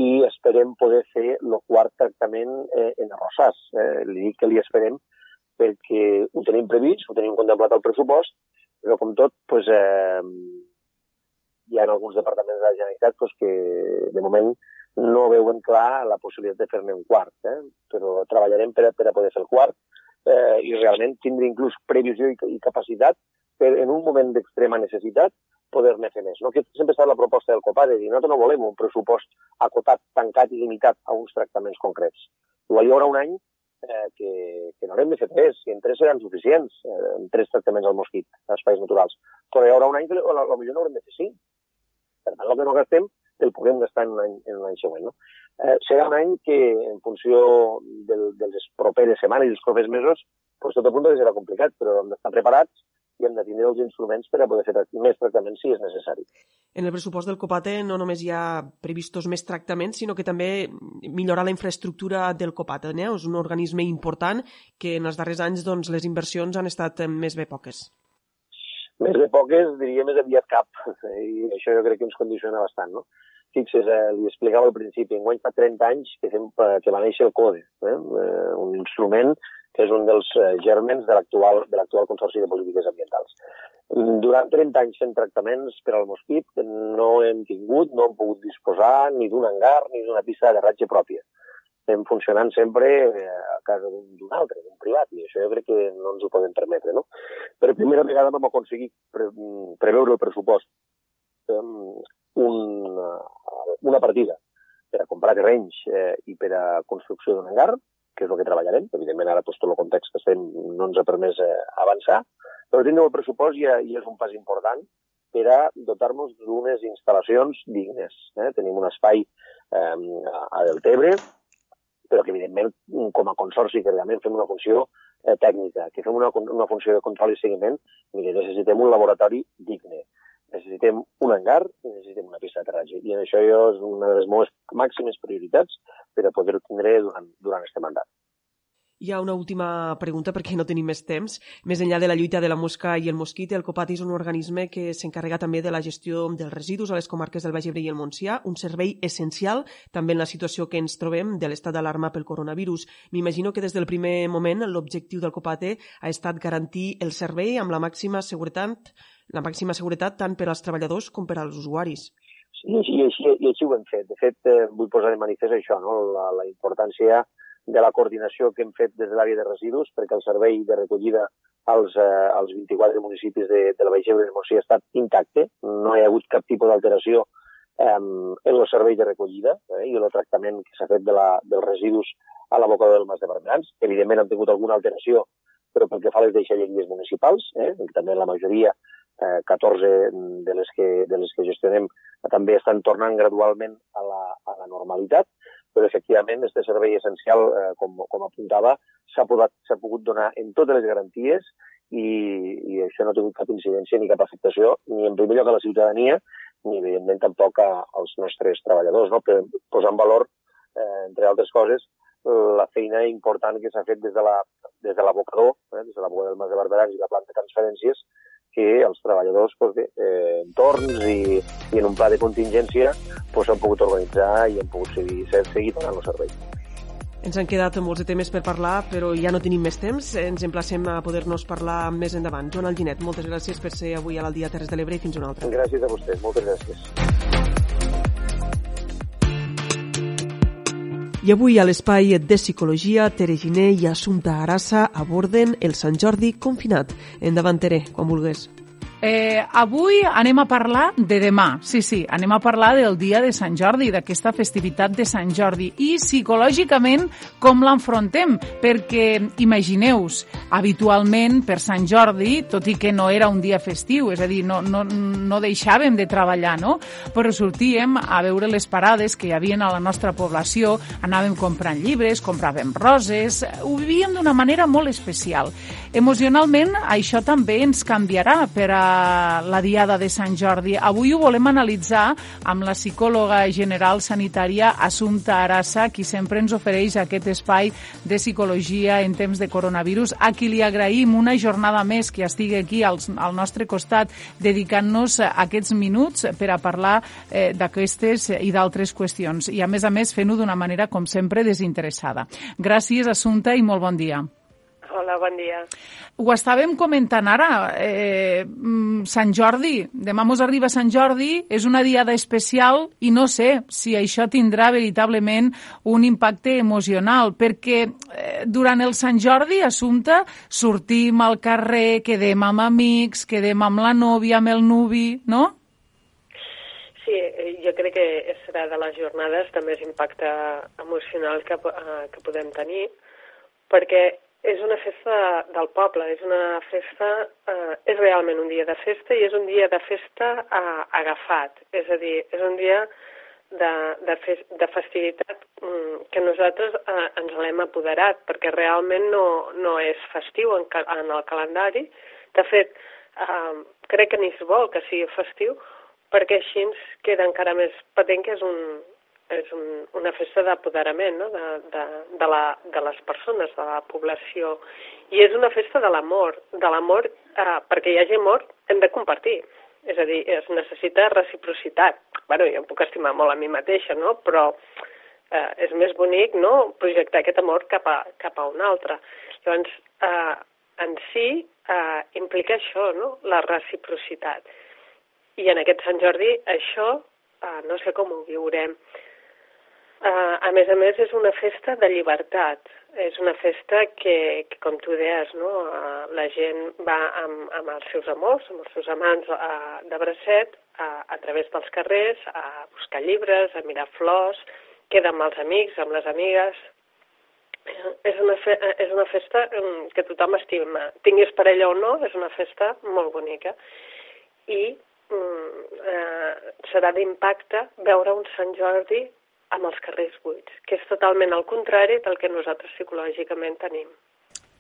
i esperem poder fer el quart tractament eh, en arrossars. Eh, li dic que li esperem perquè ho tenim previst, ho tenim contemplat al pressupost, però com tot, pues, eh, hi ha alguns departaments de la Generalitat pues, que de moment no veuen clar la possibilitat de fer-ne un quart, eh? però treballarem per a, per a poder fer el quart eh, i realment tindre inclús previsió i, i capacitat per en un moment d'extrema necessitat poder-ne fer més. No? Que sempre ha estat la proposta del COPA de dir nosaltres no volem un pressupost acotat, tancat i limitat a uns tractaments concrets. Igual hi haurà un any eh, que, que no haurem de fer tres, i en tres seran suficients, eh, en tres tractaments al mosquit, a espais naturals. Però hi haurà un any que potser no haurem de fer cinc. Per tant, el que no gastem el podem gastar en un any, en un any següent. No? Eh, serà un any que, en funció del, de les properes setmanes i els propers mesos, pues, tot apunta que serà complicat, però hem d'estar preparats i hem de tindre els instruments per a poder fer més tractaments si és necessari. En el pressupost del COPATE no només hi ha previstos més tractaments, sinó que també millorar la infraestructura del COPATE. Eh? És un organisme important que en els darrers anys doncs, les inversions han estat més bé poques. Més bé poques, diria més aviat cap, i això jo crec que ens condiciona bastant. No? Fixes, eh, li explicava al principi, enguany fa 30 anys que, fem, eh, que va néixer el CODE, eh? eh? un instrument que és un dels eh, germens de l'actual Consorci de Polítiques Ambientals. Durant 30 anys fent tractaments per al mosquit no hem tingut, no hem pogut disposar ni d'un hangar ni d'una pista de ratge pròpia. Estem funcionant sempre a casa d'un altre, d'un privat, i això jo crec que no ens ho podem permetre. No? Per primera vegada vam aconseguir pre preveure el pressupost un, una partida per a comprar terrenys eh, i per a construcció d'un hangar, que és el que treballarem. Evidentment, ara doncs, tot el context que estem no ens ha permès eh, avançar, però tindre el pressupost ja, ja és un pas important per a dotar-nos d'unes instal·lacions dignes. Eh? Tenim un espai eh, a Deltebre, però que, evidentment, com a consorci, que realment fem una funció eh, tècnica, que fem una, una funció de control i seguiment, mire, necessitem un laboratori digne necessitem un hangar i necessitem una pista d'aterratge. I això jo és una de les meves màximes prioritats per a poder-ho tindre durant, durant este mandat. Hi ha una última pregunta perquè no tenim més temps. Més enllà de la lluita de la mosca i el mosquit, el COPAT és un organisme que s'encarrega també de la gestió dels residus a les comarques del Baix Ebre i el Montsià, un servei essencial també en la situació que ens trobem de l'estat d'alarma pel coronavirus. M'imagino que des del primer moment l'objectiu del COPAT ha estat garantir el servei amb la màxima seguretat la màxima seguretat tant per als treballadors com per als usuaris. Sí, i així, i així ho hem fet. De fet, eh, vull posar de manifest això, no? la, la importància de la coordinació que hem fet des de l'àrea de residus perquè el servei de recollida als, eh, als 24 municipis de, de la Baix Ebre i ha estat intacte. No hi ha hagut cap tipus d'alteració eh, en el servei de recollida eh, i el tractament que s'ha fet de la, dels residus a la boca del Mas de Barberans. Evidentment han tingut alguna alteració, però pel que fa a les deixalleries municipals, eh, també la majoria eh, 14 de les, que, de les que gestionem també estan tornant gradualment a la, a la normalitat, però efectivament aquest servei essencial, eh, com, com apuntava, s'ha pogut, pogut donar en totes les garanties i, i això no ha tingut cap incidència ni cap afectació, ni en primer lloc a la ciutadania, ni evidentment tampoc als nostres treballadors, no? per posar en valor, eh, entre altres coses, la feina important que s'ha fet des de la, des de l'abocador, eh, des de del Mas de Barberans i la planta de transferències, que els treballadors pues, bé, eh, en torns i, i en un pla de contingència s'han pues, pogut organitzar i han pogut seguir, seguir donant el servei. Ens han quedat molts de temes per parlar, però ja no tenim més temps. Ens emplacem a poder-nos parlar més endavant. Joan Alginet, moltes gràcies per ser avui a l'Aldia Terres de l'Ebre i fins una altra. Gràcies a vostès, moltes gràcies. I avui a l'espai de psicologia, Tere Giné i Assumpta Arassa aborden el Sant Jordi confinat. Endavant, Tere, quan vulguis. Eh, avui anem a parlar de demà, sí, sí, anem a parlar del dia de Sant Jordi, d'aquesta festivitat de Sant Jordi i psicològicament com l'enfrontem, perquè imagineu-vos, habitualment per Sant Jordi, tot i que no era un dia festiu, és a dir, no, no, no deixàvem de treballar, no? Però sortíem a veure les parades que hi havia a la nostra població, anàvem comprant llibres, compràvem roses, ho vivíem d'una manera molt especial. Emocionalment, això també ens canviarà per a la Diada de Sant Jordi. Avui ho volem analitzar amb la psicòloga general sanitària Assumpta Arassa, qui sempre ens ofereix aquest espai de psicologia en temps de coronavirus, a qui li agraïm una jornada més que estigui aquí al, al nostre costat dedicant-nos aquests minuts per a parlar eh, d'aquestes i d'altres qüestions. I a més a més fent-ho d'una manera, com sempre, desinteressada. Gràcies, Assumpta, i molt bon dia. Hola, bon dia. Ho estàvem comentant ara, eh, Sant Jordi, demà mos arriba Sant Jordi, és una diada especial i no sé si això tindrà veritablement un impacte emocional, perquè eh, durant el Sant Jordi, assumpte, sortim al carrer, quedem amb amics, quedem amb la nòvia, amb el nuvi, no? Sí, eh, jo crec que serà de les jornades de més impacte emocional que, eh, que podem tenir, perquè és una festa del poble, és una festa, eh, és realment un dia de festa i és un dia de festa eh, agafat, és a dir, és un dia de, de, fes, de festivitat mm, que nosaltres eh, ens l'hem apoderat, perquè realment no, no és festiu en, en el calendari. De fet, eh, crec que ni es vol que sigui festiu, perquè així ens queda encara més patent que és un, és un, una festa d'apoderament no? de, de, de, la, de les persones, de la població. I és una festa de l'amor, de l'amor, eh, perquè hi hagi amor hem de compartir. És a dir, es necessita reciprocitat. bueno, jo em puc estimar molt a mi mateixa, no? però eh, és més bonic no? projectar aquest amor cap a, cap a un altre. Llavors, eh, en si eh, implica això, no? la reciprocitat. I en aquest Sant Jordi això eh, no sé com ho viurem. Uh, a més a més, és una festa de llibertat. És una festa que, que com tu deies, no? Uh, la gent va amb, amb els seus amors, amb els seus amants uh, de bracet, uh, a través dels carrers, a buscar llibres, a mirar flors, queda amb els amics, amb les amigues. És una, fe és una festa um, que tothom estima. Tinguis parella o no, és una festa molt bonica. I um, uh, serà d'impacte veure un Sant Jordi amb els carrers buits, que és totalment al contrari del que nosaltres psicològicament tenim.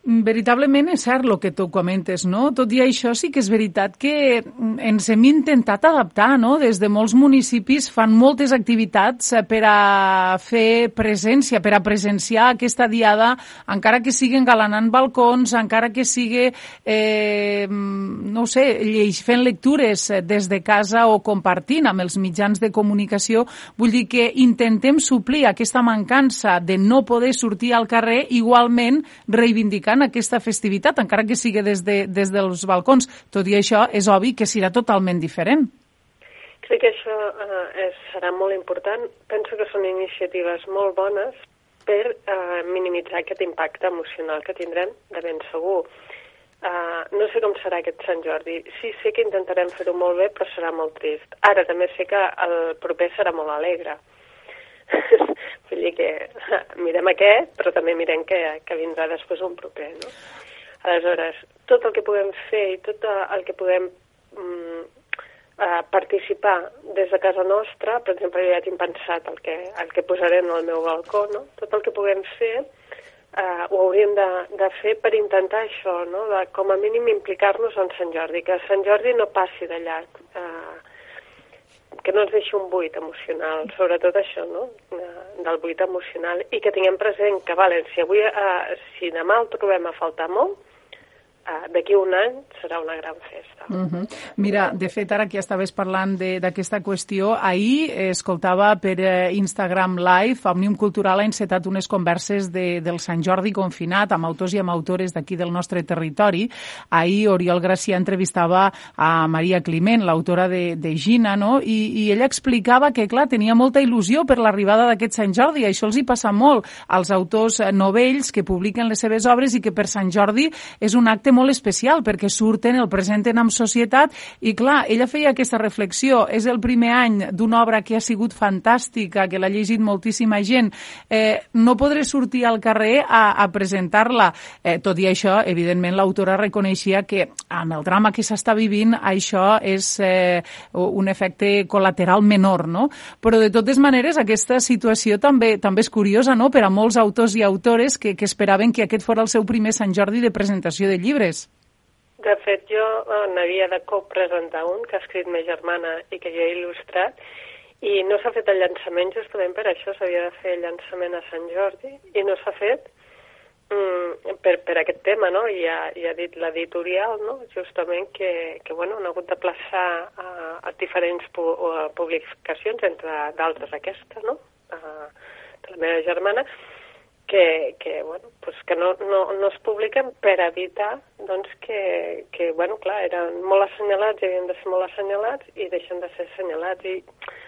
Veritablement és cert el que tu comentes, no? Tot i això sí que és veritat que ens hem intentat adaptar, no? Des de molts municipis fan moltes activitats eh, per a fer presència, per a presenciar aquesta diada, encara que siguen galanant balcons, encara que sigui, eh, no sé, lleix, fent lectures des de casa o compartint amb els mitjans de comunicació. Vull dir que intentem suplir aquesta mancança de no poder sortir al carrer, igualment reivindicant celebrant aquesta festivitat, encara que sigui des, de, des dels balcons. Tot i això, és obvi que serà totalment diferent. Crec que això eh, és, serà molt important. Penso que són iniciatives molt bones per eh, minimitzar aquest impacte emocional que tindrem, de ben segur. Uh, no sé com serà aquest Sant Jordi. Sí, sé que intentarem fer-ho molt bé, però serà molt trist. Ara també sé que el proper serà molt alegre. Vull dir que mirem aquest, però també mirem que, que vindrà després un proper, no? Aleshores, tot el que podem fer i tot el que podem mm, eh, participar des de casa nostra, per exemple, jo ja tinc pensat el que, el que posaré en el meu balcó, no? Tot el que puguem fer eh, ho hauríem de, de fer per intentar això, no? de, com a mínim implicar-nos en Sant Jordi, que Sant Jordi no passi de llarg, eh, que no ens deixi un buit emocional, sobretot això, no? del buit emocional, i que tinguem present que, vale, si, avui, eh, si demà el trobem a faltar molt, d'aquí un any serà una gran festa. Uh -huh. Mira, de fet, ara que estaves parlant d'aquesta qüestió, ahir escoltava per eh, Instagram Live, Òmnium Cultural ha encetat unes converses de, del Sant Jordi confinat amb autors i amb autores d'aquí del nostre territori. Ahir Oriol Gracià entrevistava a Maria Climent, l'autora de, de Gina, no? I, i ella explicava que, clar, tenia molta il·lusió per l'arribada d'aquest Sant Jordi. Això els hi passa molt als autors novells que publiquen les seves obres i que per Sant Jordi és un acte molt especial perquè surten, el presenten amb societat i clar, ella feia aquesta reflexió, és el primer any d'una obra que ha sigut fantàstica, que l'ha llegit moltíssima gent, eh, no podré sortir al carrer a, a presentar-la. Eh, tot i això, evidentment, l'autora reconeixia que amb el drama que s'està vivint això és eh, un efecte col·lateral menor, no? Però de totes maneres aquesta situació també també és curiosa, no?, per a molts autors i autores que, que esperaven que aquest fos el seu primer Sant Jordi de presentació de llibres llibres. De fet, jo eh, n'havia de copresentar un que ha escrit ma germana i que jo he il·lustrat i no s'ha fet el llançament justament per això, s'havia de fer el llançament a Sant Jordi i no s'ha fet mm, per, per aquest tema, no? I ha, i ha dit l'editorial, no? Justament que, que bueno, han hagut de plaçar a, a diferents pu a publicacions, entre d'altres aquesta, no? A, de la meva germana, que, que, bueno, pues que no, no, no es publiquen per evitar doncs, que, que bueno, clar, eren molt assenyalats i havien de ser molt assenyalats i deixen de ser assenyalats. I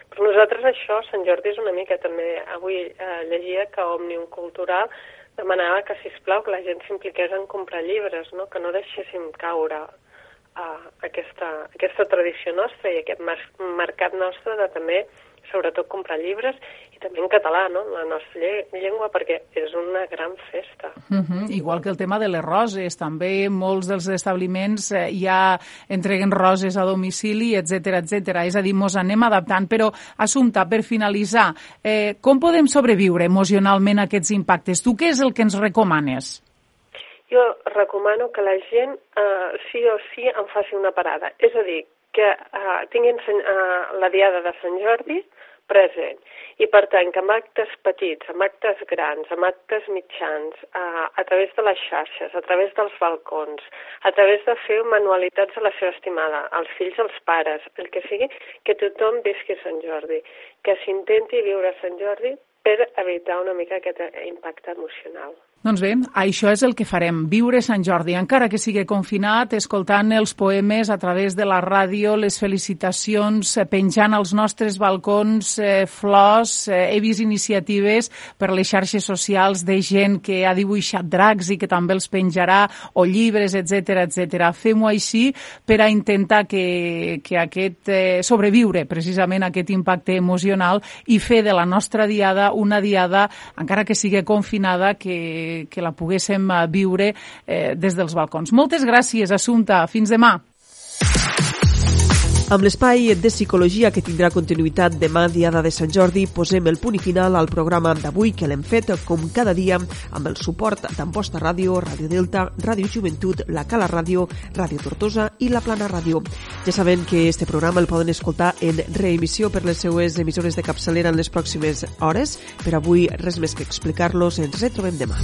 per nosaltres això, Sant Jordi és una mica també, avui eh, llegia que Òmnium Cultural demanava que, si plau que la gent s'impliqués en comprar llibres, no? que no deixéssim caure uh, aquesta, aquesta tradició nostra i aquest mar mercat nostre de també sobretot comprar llibres i també en català, no?, la nostra llengua, perquè és una gran festa. Uh -huh. Igual que el tema de les roses, també molts dels establiments eh, ja entreguen roses a domicili, etc etc. És a dir, mos anem adaptant. Però, Assumpta, per finalitzar, eh, com podem sobreviure emocionalment a aquests impactes? Tu què és el que ens recomanes? Jo recomano que la gent eh, sí o sí en faci una parada. És a dir, que eh, tinguin eh, la diada de Sant Jordi, present. I per tant, que amb actes petits, amb actes grans, amb actes mitjans, a, a través de les xarxes, a través dels balcons, a través de fer manualitats a la seva estimada, als fills, als pares, el que sigui, que tothom visqui Sant Jordi, que s'intenti viure Sant Jordi per evitar una mica aquest impacte emocional. Doncs bé, això és el que farem, viure Sant Jordi, encara que sigui confinat, escoltant els poemes a través de la ràdio, les felicitacions, eh, penjant als nostres balcons eh, flors, eh, he vist iniciatives per les xarxes socials de gent que ha dibuixat dracs i que també els penjarà, o llibres, etc etc. Fem-ho així per a intentar que, que aquest, eh, sobreviure precisament aquest impacte emocional i fer de la nostra diada una diada, encara que sigui confinada, que que, la poguéssim eh, viure eh, des dels balcons. Moltes gràcies, Assumpta. Fins demà. Amb l'espai de psicologia que tindrà continuïtat demà, diada de Sant Jordi, posem el punt i final al programa d'avui que l'hem fet, com cada dia, amb el suport d'Amposta Ràdio, Ràdio Delta, Ràdio Joventut, La Cala Ràdio, Ràdio Tortosa i La Plana Ràdio. Ja saben que este programa el poden escoltar en reemissió per les seues emissores de capçalera en les pròximes hores. Per avui, res més que explicar-los. Ens retrobem demà.